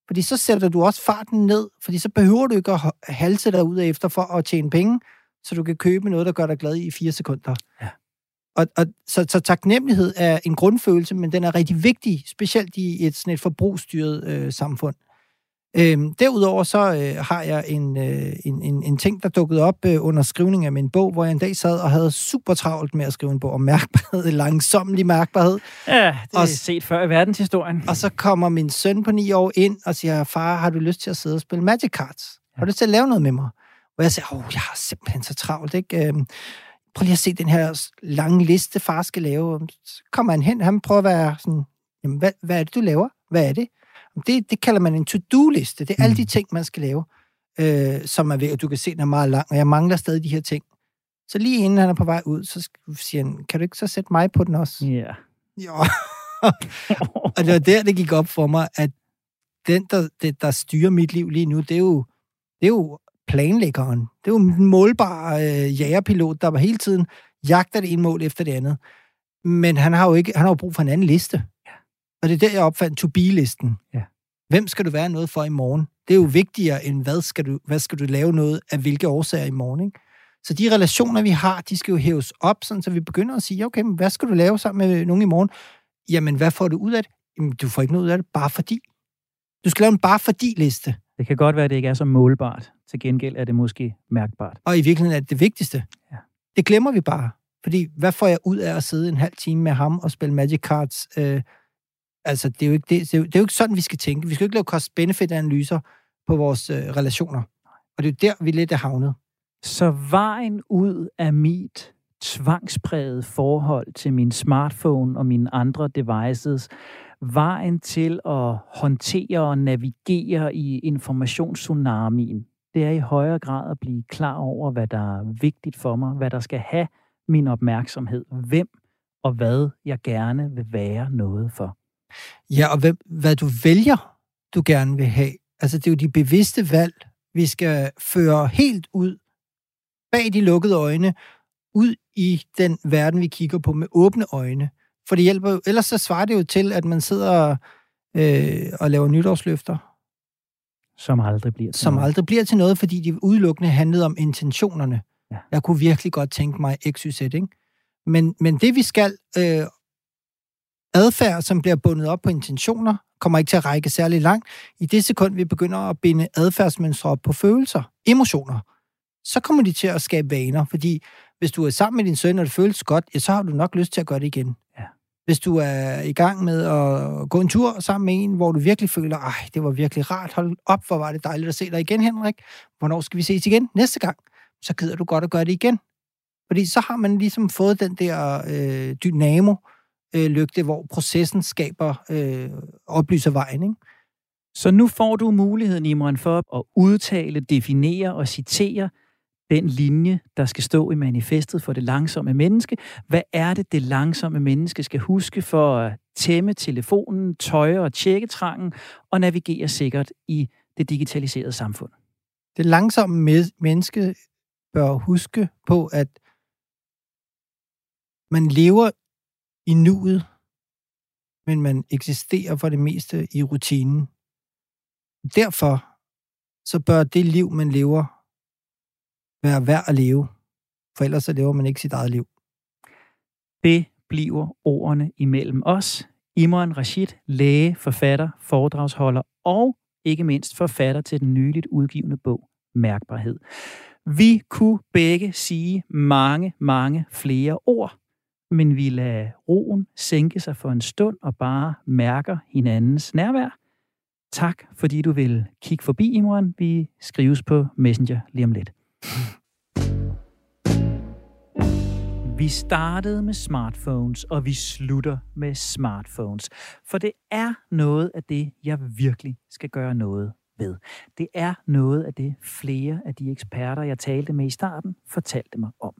Fordi så sætter du også farten ned, fordi så behøver du ikke at halse dig ud efter for at tjene penge, så du kan købe noget, der gør dig glad i fire sekunder. Ja. Og, og, så, så taknemmelighed er en grundfølelse, men den er rigtig vigtig, specielt i et sådan et forbrugsstyret øh, samfund. Øhm, derudover så øh, har jeg en, øh, en, en, en ting, der dukkede op øh, under skrivningen af min bog, hvor jeg en dag sad og havde super travlt med at skrive en bog om mærkbarhed, langsomlig mærkbarhed. Ja, det er og, set før i verdenshistorien. Og så kommer min søn på ni år ind og siger, far, har du lyst til at sidde og spille Magic Cards? Har du lyst til at lave noget med mig? Og jeg siger, åh, jeg har simpelthen så travlt, ikke? Øhm, prøv lige at se den her lange liste, far skal lave. Så kommer han hen, han prøver at være sådan, jamen, hvad, hvad er det, du laver? Hvad er det? Det, det kalder man en to-do-liste. Det er mm. alle de ting, man skal lave, øh, som er ved, og du kan se, den er meget lang, og jeg mangler stadig de her ting. Så lige inden han er på vej ud, så siger han, kan du ikke så sætte mig på den også? Ja. Yeah. Jo. og det var der, det gik op for mig, at den, der, det, der styrer mit liv lige nu, det er jo, det er jo planlæggeren. Det er jo en målbar øh, jægerpilot, der var hele tiden jagter det ene mål efter det andet. Men han har jo ikke, han har jo brug for en anden liste. Ja. Og det er der, jeg opfandt to-be-listen. Ja. Hvem skal du være noget for i morgen? Det er jo vigtigere end, hvad skal du, hvad skal du lave noget af hvilke årsager i morgen, ikke? Så de relationer, vi har, de skal jo hæves op, sådan, så vi begynder at sige, okay, men hvad skal du lave sammen med nogen i morgen? Jamen, hvad får du ud af det? Jamen, du får ikke noget ud af det, bare fordi. Du skal lave en bare fordi-liste. Det kan godt være, at det ikke er så målbart. Til gengæld er det måske mærkbart. Og i virkeligheden er det det vigtigste. Ja. Det glemmer vi bare. Fordi hvad får jeg ud af at sidde en halv time med ham og spille Magic Cards? Øh, altså, det er, jo ikke, det, det, er jo, det er jo ikke sådan, vi skal tænke. Vi skal jo ikke lave cost-benefit-analyser på vores øh, relationer. Og det er jo der, vi lidt er havnet. Så vejen ud af mit tvangspræget forhold til min smartphone og mine andre devices, vejen til at håndtere og navigere i informationstsunamien, det er i højere grad at blive klar over, hvad der er vigtigt for mig, hvad der skal have min opmærksomhed, hvem og hvad jeg gerne vil være noget for. Ja, og hvad, hvad du vælger, du gerne vil have. Altså, det er jo de bevidste valg, vi skal føre helt ud bag de lukkede øjne, ud i den verden, vi kigger på med åbne øjne. For det hjælper ellers så svarer det jo til, at man sidder øh, og laver nytårsløfter. Som aldrig bliver til Som noget. aldrig bliver til noget, fordi de udelukkende handlede om intentionerne. Ja. Jeg kunne virkelig godt tænke mig XYZ, ikke? Men, men det vi skal, øh, adfærd, som bliver bundet op på intentioner, kommer ikke til at række særlig langt. I det sekund, vi begynder at binde adfærdsmønstre op på følelser, emotioner, så kommer de til at skabe vaner, fordi hvis du er sammen med din søn, og det føles godt, ja, så har du nok lyst til at gøre det igen. Hvis du er i gang med at gå en tur sammen med en, hvor du virkelig føler, ej, det var virkelig rart, hold op, hvor var det dejligt at se dig igen, Henrik. Hvornår skal vi ses igen? Næste gang. Så gider du godt at gøre det igen. Fordi så har man ligesom fået den der øh, dynamo, øh, lygte, hvor processen skaber, øh, oplyser vejen. Ikke? Så nu får du muligheden, Imran, for at udtale, definere og citere den linje, der skal stå i manifestet for det langsomme menneske. Hvad er det, det langsomme menneske skal huske for at tæmme telefonen, tøje og tjekke trangen og navigere sikkert i det digitaliserede samfund? Det langsomme me- menneske bør huske på, at man lever i nuet, men man eksisterer for det meste i rutinen. Derfor så bør det liv, man lever, være værd at leve. For ellers så lever man ikke sit eget liv. Det bliver ordene imellem os. Imran Rashid, læge, forfatter, foredragsholder og ikke mindst forfatter til den nyligt udgivende bog Mærkbarhed. Vi kunne begge sige mange, mange flere ord, men vi lader roen sænke sig for en stund og bare mærker hinandens nærvær. Tak, fordi du vil kigge forbi, Imran. Vi skrives på Messenger lige om lidt. Vi startede med smartphones, og vi slutter med smartphones. For det er noget af det, jeg virkelig skal gøre noget ved. Det er noget af det, flere af de eksperter, jeg talte med i starten, fortalte mig om.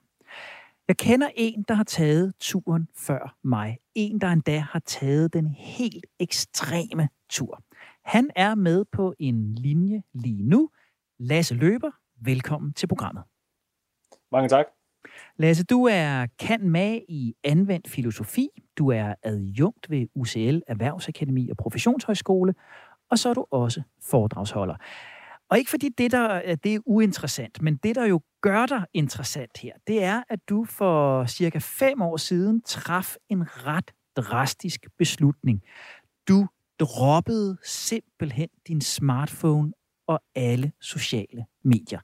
Jeg kender en, der har taget turen før mig. En, der endda har taget den helt ekstreme tur. Han er med på en linje lige nu. Lasse Løber, velkommen til programmet. Mange tak. Lasse, du er kan med i anvendt filosofi. Du er adjunkt ved UCL Erhvervsakademi og Professionshøjskole, og så er du også foredragsholder. Og ikke fordi det, der, det er uinteressant, men det, der jo gør dig interessant her, det er, at du for cirka fem år siden traf en ret drastisk beslutning. Du droppede simpelthen din smartphone og alle sociale medier.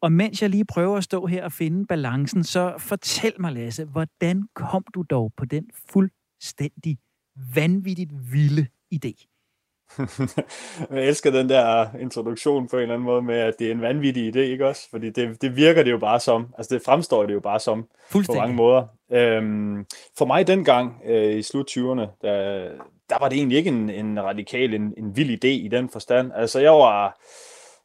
Og mens jeg lige prøver at stå her og finde balancen, så fortæl mig, Lasse, hvordan kom du dog på den fuldstændig vanvittigt vilde idé? jeg elsker den der introduktion på en eller anden måde med, at det er en vanvittig idé, ikke også? Fordi det, det virker det jo bare som, altså det fremstår det jo bare som på mange måder. Øhm, for mig dengang øh, i slut 20'erne, der, der var det egentlig ikke en, en radikal, en, en vild idé i den forstand. Altså jeg var,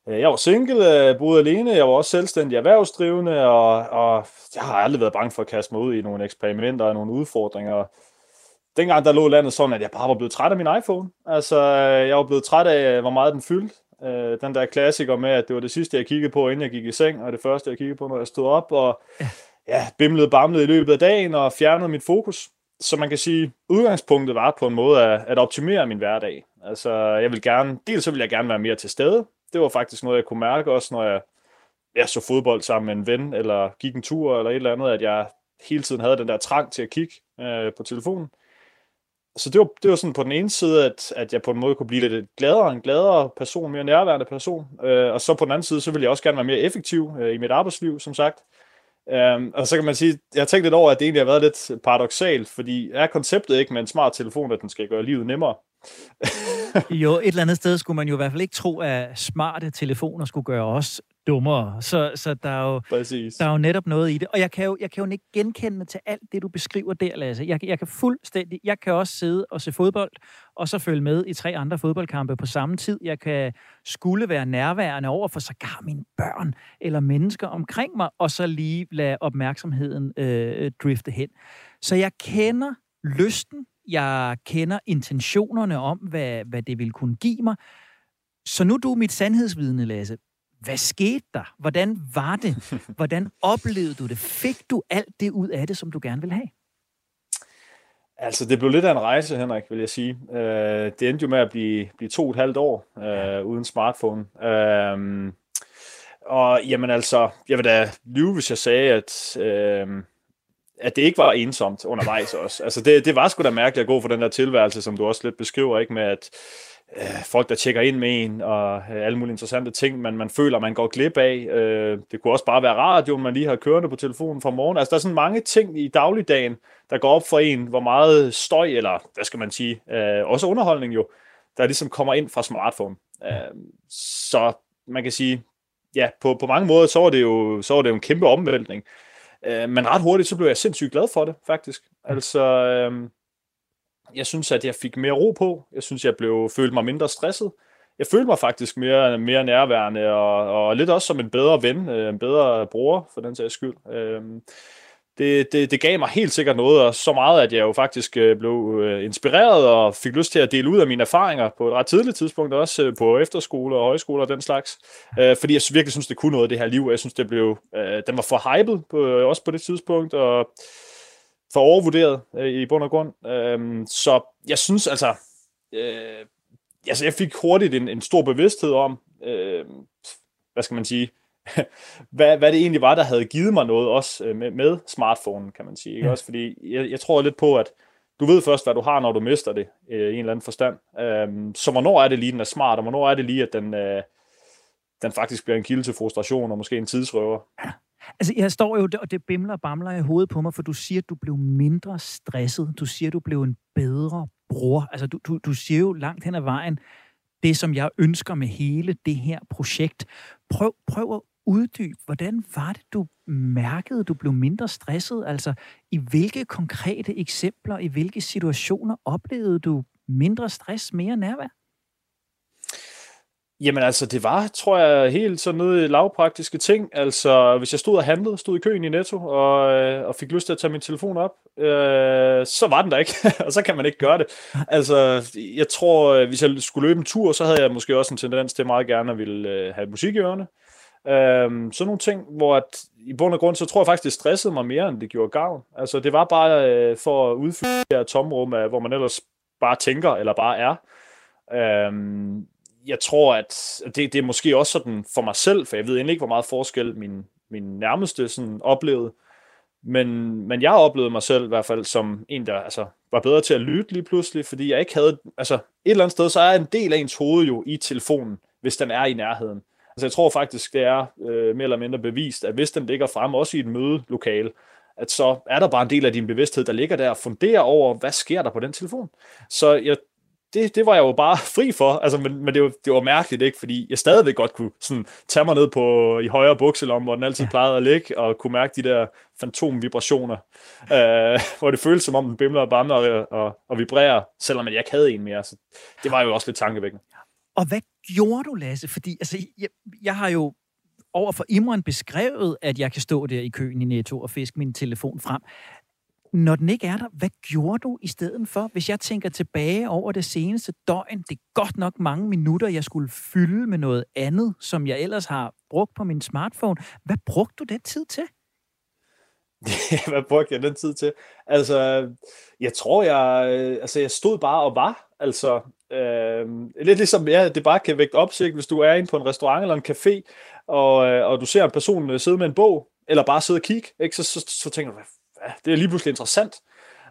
jeg var single, boede alene, jeg var også selvstændig erhvervsdrivende, og, og jeg har aldrig været bange for at kaste mig ud i nogle eksperimenter og nogle udfordringer. Dengang der lå landet sådan, at jeg bare var blevet træt af min iPhone. Altså, jeg var blevet træt af, hvor meget den fyldte. Den der klassiker med, at det var det sidste, jeg kiggede på, inden jeg gik i seng, og det første, jeg kiggede på, når jeg stod op, og ja, bimlede bamlede i løbet af dagen, og fjernede mit fokus. Så man kan sige, udgangspunktet var på en måde at, at optimere min hverdag. Altså, jeg vil gerne, dels så vil jeg gerne være mere til stede. Det var faktisk noget, jeg kunne mærke også, når jeg, jeg så fodbold sammen med en ven, eller gik en tur, eller et eller andet, at jeg hele tiden havde den der trang til at kigge øh, på telefonen. så det var, det var sådan på den ene side, at, at jeg på en måde kunne blive lidt gladere, en gladere person, mere nærværende person. Øh, og så på den anden side, så ville jeg også gerne være mere effektiv øh, i mit arbejdsliv, som sagt. Um, og så kan man sige, jeg har tænkt lidt over, at det egentlig har været lidt paradoxalt, fordi er konceptet ikke med en smart telefon, at den skal gøre livet nemmere? jo, et eller andet sted skulle man jo i hvert fald ikke tro, at smarte telefoner skulle gøre os dummere. Så, så der, er jo, Præcis. der er jo netop noget i det. Og jeg kan jo, jeg kan jo ikke genkende til alt det, du beskriver der, Lasse. Jeg, jeg kan fuldstændig... Jeg kan også sidde og se fodbold, og så følge med i tre andre fodboldkampe på samme tid. Jeg kan skulle være nærværende over for sågar mine børn eller mennesker omkring mig, og så lige lade opmærksomheden øh, drifte hen. Så jeg kender lysten, jeg kender intentionerne om, hvad, hvad det vil kunne give mig. Så nu er du mit sandhedsvidne, Lasse. Hvad skete der? Hvordan var det? Hvordan oplevede du det? Fik du alt det ud af det, som du gerne ville have? Altså, det blev lidt af en rejse, Henrik, vil jeg sige. Øh, det endte jo med at blive, blive to og et halvt år øh, uden smartphone. Øh, og jamen altså, jeg vil da lyve, hvis jeg sagde, at, øh, at det ikke var ensomt undervejs også. Altså, det, det var sgu da mærkeligt at gå for den der tilværelse, som du også lidt beskriver, ikke med at øh, folk, der tjekker ind med en, og øh, alle mulige interessante ting, man, man føler, man går glip af. Øh, det kunne også bare være radio, man lige har kørende på telefonen fra morgen. Altså, der er sådan mange ting i dagligdagen, der går op for en, hvor meget støj, eller hvad skal man sige, øh, også underholdning jo, der ligesom kommer ind fra smartphone. Øh, så man kan sige, ja, på, på mange måder, så var det jo, så var det jo en kæmpe omvæltning. Øh, men ret hurtigt, så blev jeg sindssygt glad for det, faktisk. Altså, øh, jeg synes, at jeg fik mere ro på. Jeg synes, jeg blev følte mig mindre stresset. Jeg følte mig faktisk mere, mere nærværende, og, og lidt også som en bedre ven, øh, en bedre bror, for den sags skyld. Øhm, det, det, det gav mig helt sikkert noget, og så meget, at jeg jo faktisk øh, blev øh, inspireret og fik lyst til at dele ud af mine erfaringer på et ret tidligt tidspunkt, også øh, på efterskole og højskole og den slags. Øh, fordi jeg virkelig synes, det kunne noget, det her liv. Jeg synes, det blev, øh, den var for hyped, på, også på det tidspunkt, og for overvurderet øh, i bund og grund. Øhm, så jeg synes altså, øh, altså jeg fik hurtigt en, en stor bevidsthed om, øh, hvad skal man sige, hvad, hvad det egentlig var, der havde givet mig noget også øh, med, med smartphone, kan man sige. Ikke? Også fordi jeg, jeg tror lidt på, at du ved først, hvad du har, når du mister det øh, i en eller anden forstand. Øhm, så hvornår er det lige, den er smart, og hvornår er det lige, at den, øh, den faktisk bliver en kilde til frustration og måske en tidsrøver. Altså, jeg står jo, og det bimler og bamler i hovedet på mig, for du siger, at du blev mindre stresset. Du siger, at du blev en bedre bror. Altså, du, du, du siger jo langt hen ad vejen, det som jeg ønsker med hele det her projekt. Prøv, prøv at uddybe, hvordan var det, du mærkede, du blev mindre stresset? Altså, i hvilke konkrete eksempler, i hvilke situationer oplevede du mindre stress, mere nærvær? Jamen altså, det var, tror jeg, helt sådan noget lavpraktiske ting. Altså, hvis jeg stod og handlede, stod i køen i Netto, og, øh, og fik lyst til at tage min telefon op, øh, så var den der ikke, og så kan man ikke gøre det. Altså, jeg tror, øh, hvis jeg skulle løbe en tur, så havde jeg måske også en tendens til meget gerne at ville øh, have musik i ørene. Øh, Øhm, sådan nogle ting, hvor at, i bund og grund, så tror jeg faktisk, det stressede mig mere, end det gjorde gavn. Altså, det var bare øh, for at udfylde det her tomrum, af, hvor man ellers bare tænker, eller bare er. Øhm, jeg tror, at det, det er måske også sådan for mig selv, for jeg ved egentlig ikke, hvor meget forskel min, min nærmeste sådan oplevede. Men, men jeg oplevede mig selv i hvert fald som en, der altså, var bedre til at lytte lige pludselig, fordi jeg ikke havde... Altså, et eller andet sted, så er en del af ens hoved jo i telefonen, hvis den er i nærheden. Altså, jeg tror faktisk, det er øh, mere eller mindre bevist, at hvis den ligger frem, også i et mødelokale, at så er der bare en del af din bevidsthed, der ligger der og funderer over, hvad sker der på den telefon. Så jeg det, det var jeg jo bare fri for, altså, men, men det, var, det var mærkeligt, ikke? fordi jeg stadigvæk godt kunne sådan, tage mig ned på, i højre bukselom, hvor den altid plejede at ligge, og kunne mærke de der fantomvibrationer, øh, hvor det føltes som om den bimler og bamler og, og, og vibrerer, selvom jeg ikke havde en mere. Så det var jo også lidt tankevækkende. Og hvad gjorde du, Lasse? Fordi altså, jeg, jeg har jo over for Imran beskrevet, at jeg kan stå der i køen i Netto og fiske min telefon frem. Når den ikke er der, hvad gjorde du i stedet for? Hvis jeg tænker tilbage over det seneste døgn, det er godt nok mange minutter, jeg skulle fylde med noget andet, som jeg ellers har brugt på min smartphone. Hvad brugte du den tid til? hvad brugte jeg den tid til? Altså, jeg tror, jeg, øh, altså, jeg stod bare og var. Altså, øh, lidt ligesom, ja, det bare kan vække opsigt, hvis du er inde på en restaurant eller en café, og, øh, og du ser en person øh, sidde med en bog, eller bare sidde og kigge, ikke? Så, så, så tænker du, det er lige pludselig interessant.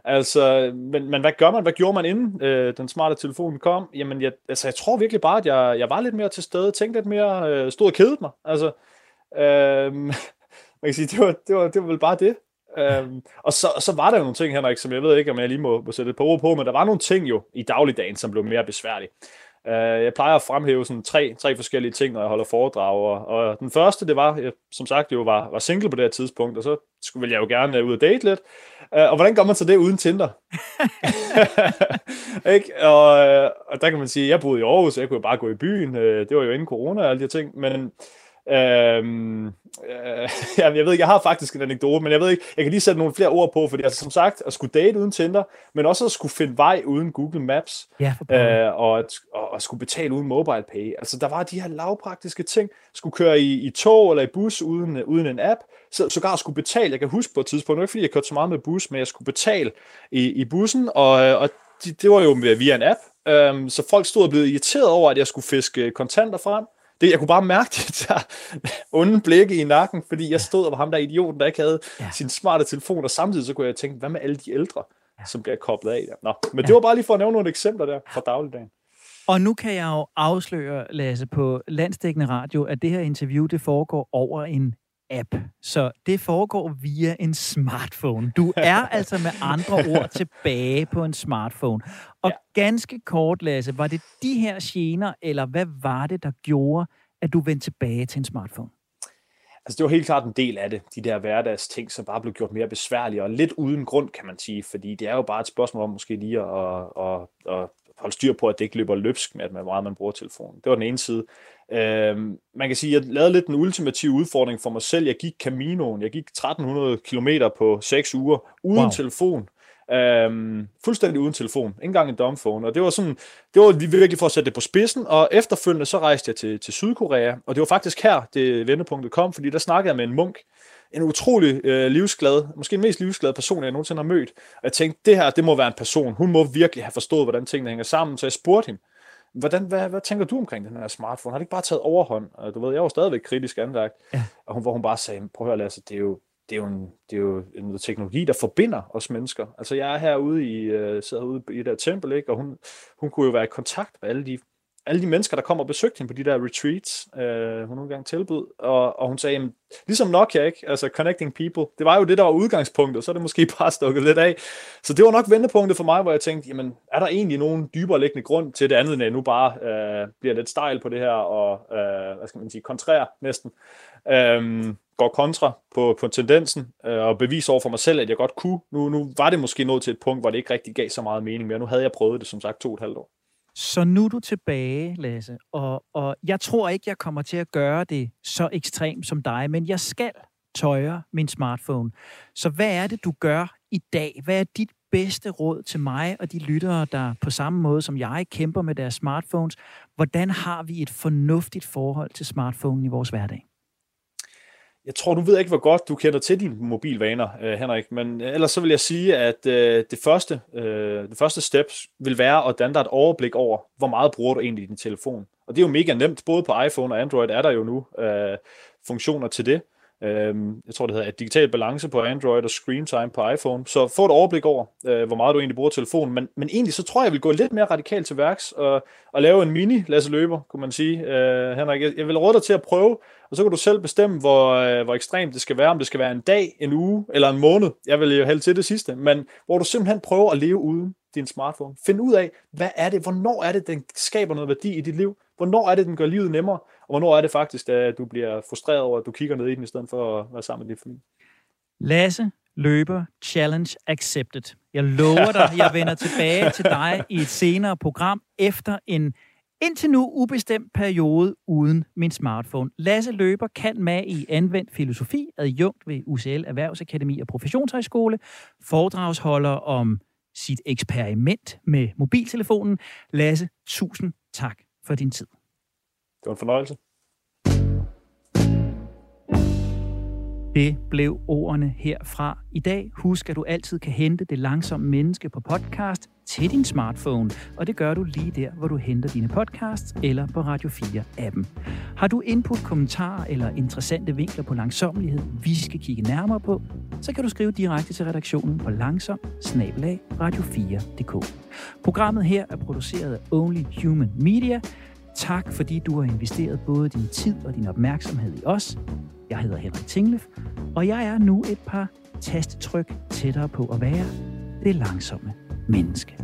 Altså, men, men hvad gør man? Hvad gjorde man inden øh, den smarte telefon kom? Jamen, jeg, altså, jeg tror virkelig bare, at jeg, jeg var lidt mere til stede, tænkte lidt mere, øh, stod og kedede mig. Altså, øh, man kan sige, det var, det var, det var vel bare det. Øhm, og så, så var der jo nogle ting, Henrik, som jeg ved ikke, om jeg lige må, må sætte et par ord på, men der var nogle ting jo i dagligdagen, som blev mere besværlige. Uh, jeg plejer at fremhæve sådan tre, tre forskellige ting, når jeg holder foredrag, og, og den første, det var, jeg, som sagt, jo var, var single på det her tidspunkt, og så skulle jeg jo gerne ud og date lidt. Uh, og hvordan gør man så det uden Tinder? ikke? Og, og der kan man sige, jeg boede i Aarhus, jeg kunne jo bare gå i byen, uh, det var jo inden corona og alle de ting, men Øhm, øh, jeg ved ikke, jeg har faktisk en anekdote, men jeg ved ikke, jeg kan lige sætte nogle flere ord på, fordi altså, som sagt, at skulle date uden Tinder, men også at skulle finde vej uden Google Maps, ja, øh, og, at, og at skulle betale uden mobile pay. Altså, der var de her lavpraktiske ting. Skulle køre i, i tog eller i bus uden, uden en app, så sågar skulle betale. Jeg kan huske på et tidspunkt, ikke fordi jeg kørte så meget med bus, men jeg skulle betale i, i bussen, og, og det, det var jo via en app, øhm, så folk stod og blev irriteret over, at jeg skulle fiske kontanter frem, det, jeg kunne bare mærke det der onde blikke i nakken, fordi jeg stod og var ham der idioten, der ikke havde ja. sin smarte telefon, og samtidig så kunne jeg tænke, hvad med alle de ældre, ja. som bliver koblet af der? Nå, men ja. det var bare lige for at nævne nogle eksempler der fra dagligdagen. Og nu kan jeg jo afsløre, Lasse, på Landsdækkende Radio, at det her interview, det foregår over en app. Så det foregår via en smartphone. Du er altså med andre ord tilbage på en smartphone. Og ja. ganske kort, Lasse, var det de her gener, eller hvad var det, der gjorde, at du vendte tilbage til en smartphone? Altså, det var helt klart en del af det. De der hverdags ting, som bare blev gjort mere besværlige, og lidt uden grund, kan man sige, fordi det er jo bare et spørgsmål om måske lige at, at, at, at holde styr på, at det ikke løber løbsk med, at man meget man bruger telefonen. Det var den ene side. Øh, man kan sige, at jeg lavede lidt en ultimativ udfordring for mig selv. Jeg gik Caminoen. Jeg gik 1300 km på 6 uger uden wow. telefon. Øhm, fuldstændig uden telefon, ikke engang en dumbphone, og det var sådan, det var virkelig for at sætte det på spidsen, og efterfølgende så rejste jeg til, til Sydkorea, og det var faktisk her, det vendepunktet kom, fordi der snakkede jeg med en munk, en utrolig øh, livsglad, måske den mest livsglade person, jeg nogensinde har mødt, og jeg tænkte, det her, det må være en person, hun må virkelig have forstået, hvordan tingene hænger sammen, så jeg spurgte hende, Hvordan, hvad, hvad tænker du omkring den her smartphone? Har det ikke bare taget overhånd? Du ved, jeg var stadigvæk kritisk anlagt, ja. og hun, hvor hun bare sagde, prøv at høre Lasse, det er jo, det er jo, en, det er jo noget teknologi, der forbinder os mennesker. Altså jeg er herude i, uh, sidder ude i det der tempel, ikke? og hun, hun kunne jo være i kontakt med alle de alle de mennesker, der kommer og besøgte hende på de der retreats, øh, hun nogle gange tilbød, og, og hun sagde, jamen, ligesom Nokia, ikke? altså connecting people, det var jo det, der var udgangspunktet, så er det måske bare stukket lidt af. Så det var nok vendepunktet for mig, hvor jeg tænkte, jamen, er der egentlig nogen dybere liggende grund til det andet, end jeg nu bare øh, bliver lidt stejl på det her, og øh, hvad skal man sige, kontrær næsten, øh, går kontra på, på tendensen, øh, og beviser over for mig selv, at jeg godt kunne. Nu, nu var det måske nået til et punkt, hvor det ikke rigtig gav så meget mening mere. Nu havde jeg prøvet det, som sagt, to og et halvt år. Så nu er du tilbage, Lasse, og, og jeg tror ikke, jeg kommer til at gøre det så ekstremt som dig, men jeg skal tøjre min smartphone. Så hvad er det, du gør i dag? Hvad er dit bedste råd til mig og de lyttere, der på samme måde som jeg kæmper med deres smartphones? Hvordan har vi et fornuftigt forhold til smartphone i vores hverdag? Jeg tror, du ved ikke, hvor godt du kender til dine mobilvaner, øh, Henrik, men øh, ellers så vil jeg sige, at øh, det, første, øh, det første step vil være at danne dig et overblik over, hvor meget bruger du egentlig din telefon. Og det er jo mega nemt, både på iPhone og Android er der jo nu øh, funktioner til det. Øhm, jeg tror, det hedder digital balance på Android og screen time på iPhone. Så få et overblik over, øh, hvor meget du egentlig bruger telefonen. Men, men egentlig så tror jeg, jeg vil gå lidt mere radikalt til værks og, og lave en mini Lasse Løber, kunne man sige. Øh, Henrik, jeg, jeg vil råde dig til at prøve, og så kan du selv bestemme, hvor, øh, hvor ekstremt det skal være. Om det skal være en dag, en uge eller en måned. Jeg vil jo hælde til det sidste. Men hvor du simpelthen prøver at leve uden din smartphone. Find ud af, hvad er det, hvornår er det, den skaber noget værdi i dit liv? Hvornår er det, den gør livet nemmere? Og hvornår er det faktisk, at du bliver frustreret over, at du kigger ned i den, i stedet for at være sammen med din familie? Lasse løber challenge accepted. Jeg lover dig, jeg vender tilbage til dig i et senere program efter en indtil nu ubestemt periode uden min smartphone. Lasse Løber kan med i anvendt filosofi, adjunkt ved UCL Erhvervsakademi og Professionshøjskole, foredragsholder om sit eksperiment med mobiltelefonen. Lasse, tusind tak for din tid. Det var en fornøjelse. Det blev ordene herfra i dag. Husk, at du altid kan hente det langsomme menneske på podcast til din smartphone, og det gør du lige der, hvor du henter dine podcasts eller på Radio 4-appen. Har du input, kommentarer eller interessante vinkler på langsomlighed, vi skal kigge nærmere på, så kan du skrive direkte til redaktionen på langsom radio4.dk. Programmet her er produceret af Only Human Media. Tak fordi du har investeret både din tid og din opmærksomhed i os. Jeg hedder Henrik Tinglef, og jeg er nu et par tastetryk tættere på at være det langsomme menneske.